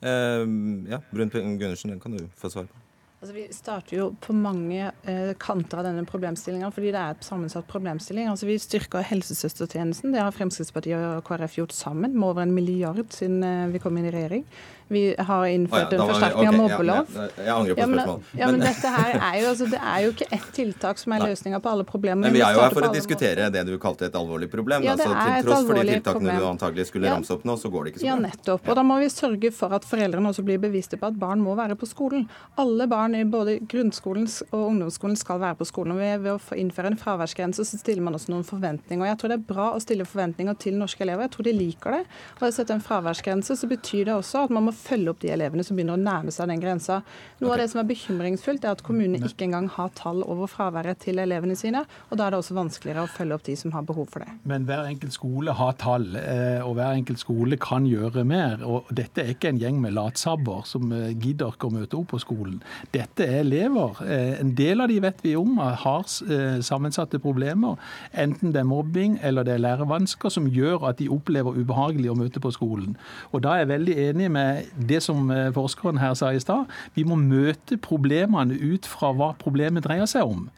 Speaker 1: Uh, ja, Brun Gundersen, den kan du få svar på.
Speaker 14: Altså, vi starter jo på mange eh, kanter av denne problemstillinga, fordi det er et sammensatt problemstilling. Altså, vi styrker helsesøstertjenesten. Det har Fremskrittspartiet og KrF gjort sammen, med over en milliard siden eh, vi kom inn i regjering. Vi har innført oh, ja, en forsterkning av mobbelov.
Speaker 1: Ja, jeg angrer på spørsmålet.
Speaker 14: Ja, men, dette her er jo, altså, det er jo ikke ett tiltak som er løsninga på alle problemer.
Speaker 1: Men vi er jo her for å diskutere det du kalte et alvorlig problem. Ja, det altså, til tross for de tiltakene problem. du antagelig skulle ja. ramse opp nå, så går det ikke så
Speaker 14: bra. Ja, nettopp. Og da må vi sørge for at foreldrene også blir bevisste på at barn må være på skolen. Alle barn i både grunnskolen og ungdomsskolen skal være på skolen. og Ved å innføre en fraværsgrense så stiller man også noen forventninger. Jeg tror det er bra å stille forventninger til norske elever. Jeg tror de liker det. Og å sette en fraværsgrense så betyr det også at man må følge opp de elevene som begynner å nærme seg den grensa. Noe okay. av det som er bekymringsfullt, er at kommunene ikke engang har tall over fraværet til elevene sine. og Da er det også vanskeligere å følge opp de som har behov for det.
Speaker 8: Men hver enkelt skole har tall, eh, og hver enkelt skole kan gjøre mer. og Dette er ikke en gjeng med latsabber som eh, gidder ikke å møte opp på skolen. Dette er elever. Eh, en del av de vet vi om har sammensatte problemer. Enten det er mobbing eller det er lærevansker som gjør at de opplever ubehagelig å møte på skolen. Og Da er jeg veldig enig med det som eh, forskeren her sa i stad. Vi må møte problemene ut fra hva problemet dreier seg om.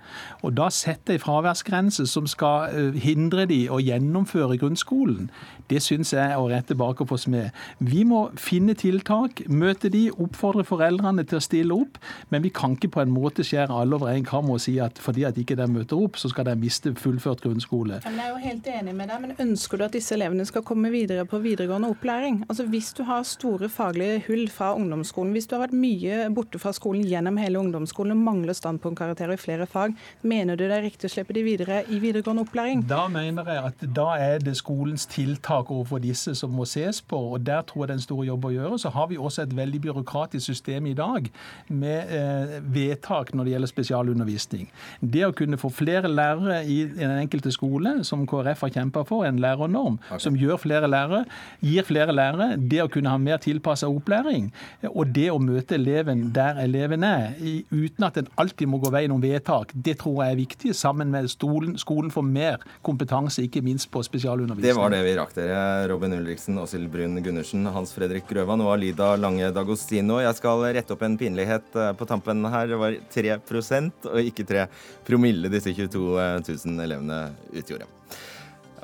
Speaker 8: Og da sette ei fraværsgrense som skal eh, hindre de å gjennomføre grunnskolen, det syns jeg er å rette baker på smed. Vi må finne tiltak, møte de, oppfordre foreldrene til å stille opp. Men vi kan ikke på en måte skjære alle over en kam og si at fordi at ikke de møter opp, så skal de miste fullført grunnskole.
Speaker 14: Men jeg er jo helt enig med deg, men ønsker du at disse elevene skal komme videre på videregående opplæring? Altså Hvis du har store faglige hull fra ungdomsskolen, hvis du har vært mye borte fra skolen gjennom hele ungdomsskolen og mangler standpunktkarakterer i flere fag, mener du det er riktig å slippe de videre i videregående opplæring?
Speaker 8: Da mener jeg at da er det skolens tiltak overfor disse som må ses på. og Der tror jeg det er en stor jobb å gjøre. Så har vi også et veldig byråkratisk system i dag med eh, vedtak når det gjelder spesialundervisning. Det å kunne få flere lærere i den enkelte skole, som KrF har kjempa for, en lærernorm okay. som gjør flere lærere, gir flere lærere, det å kunne ha mer tilpassa tilpassa opplæring. Og det å møte eleven der eleven er, uten at en alltid må gå veien om vedtak, det tror jeg er viktig. Sammen med skolen, skolen får mer kompetanse, ikke minst på spesialundervisning.
Speaker 1: Det var det vi rakk dere. Robin Ulriksen, Åshild Brun Gundersen, Hans Fredrik Grøvan og Alida Lange Dagostino. Jeg skal rette opp en pinlighet eh, på tampen her. Det var 3% og ikke 3 promille disse 22 000 elevene utgjorde.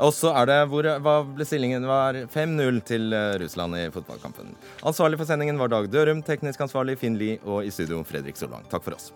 Speaker 1: Og så er det hvor, hva ble stillingen? var 5-0 til eh, Russland i fotballkampen. Ansvarlig for sendingen var Dag Dørum, teknisk ansvarlig Finn Lie og i studio Fredrik Solvang. Takk for oss.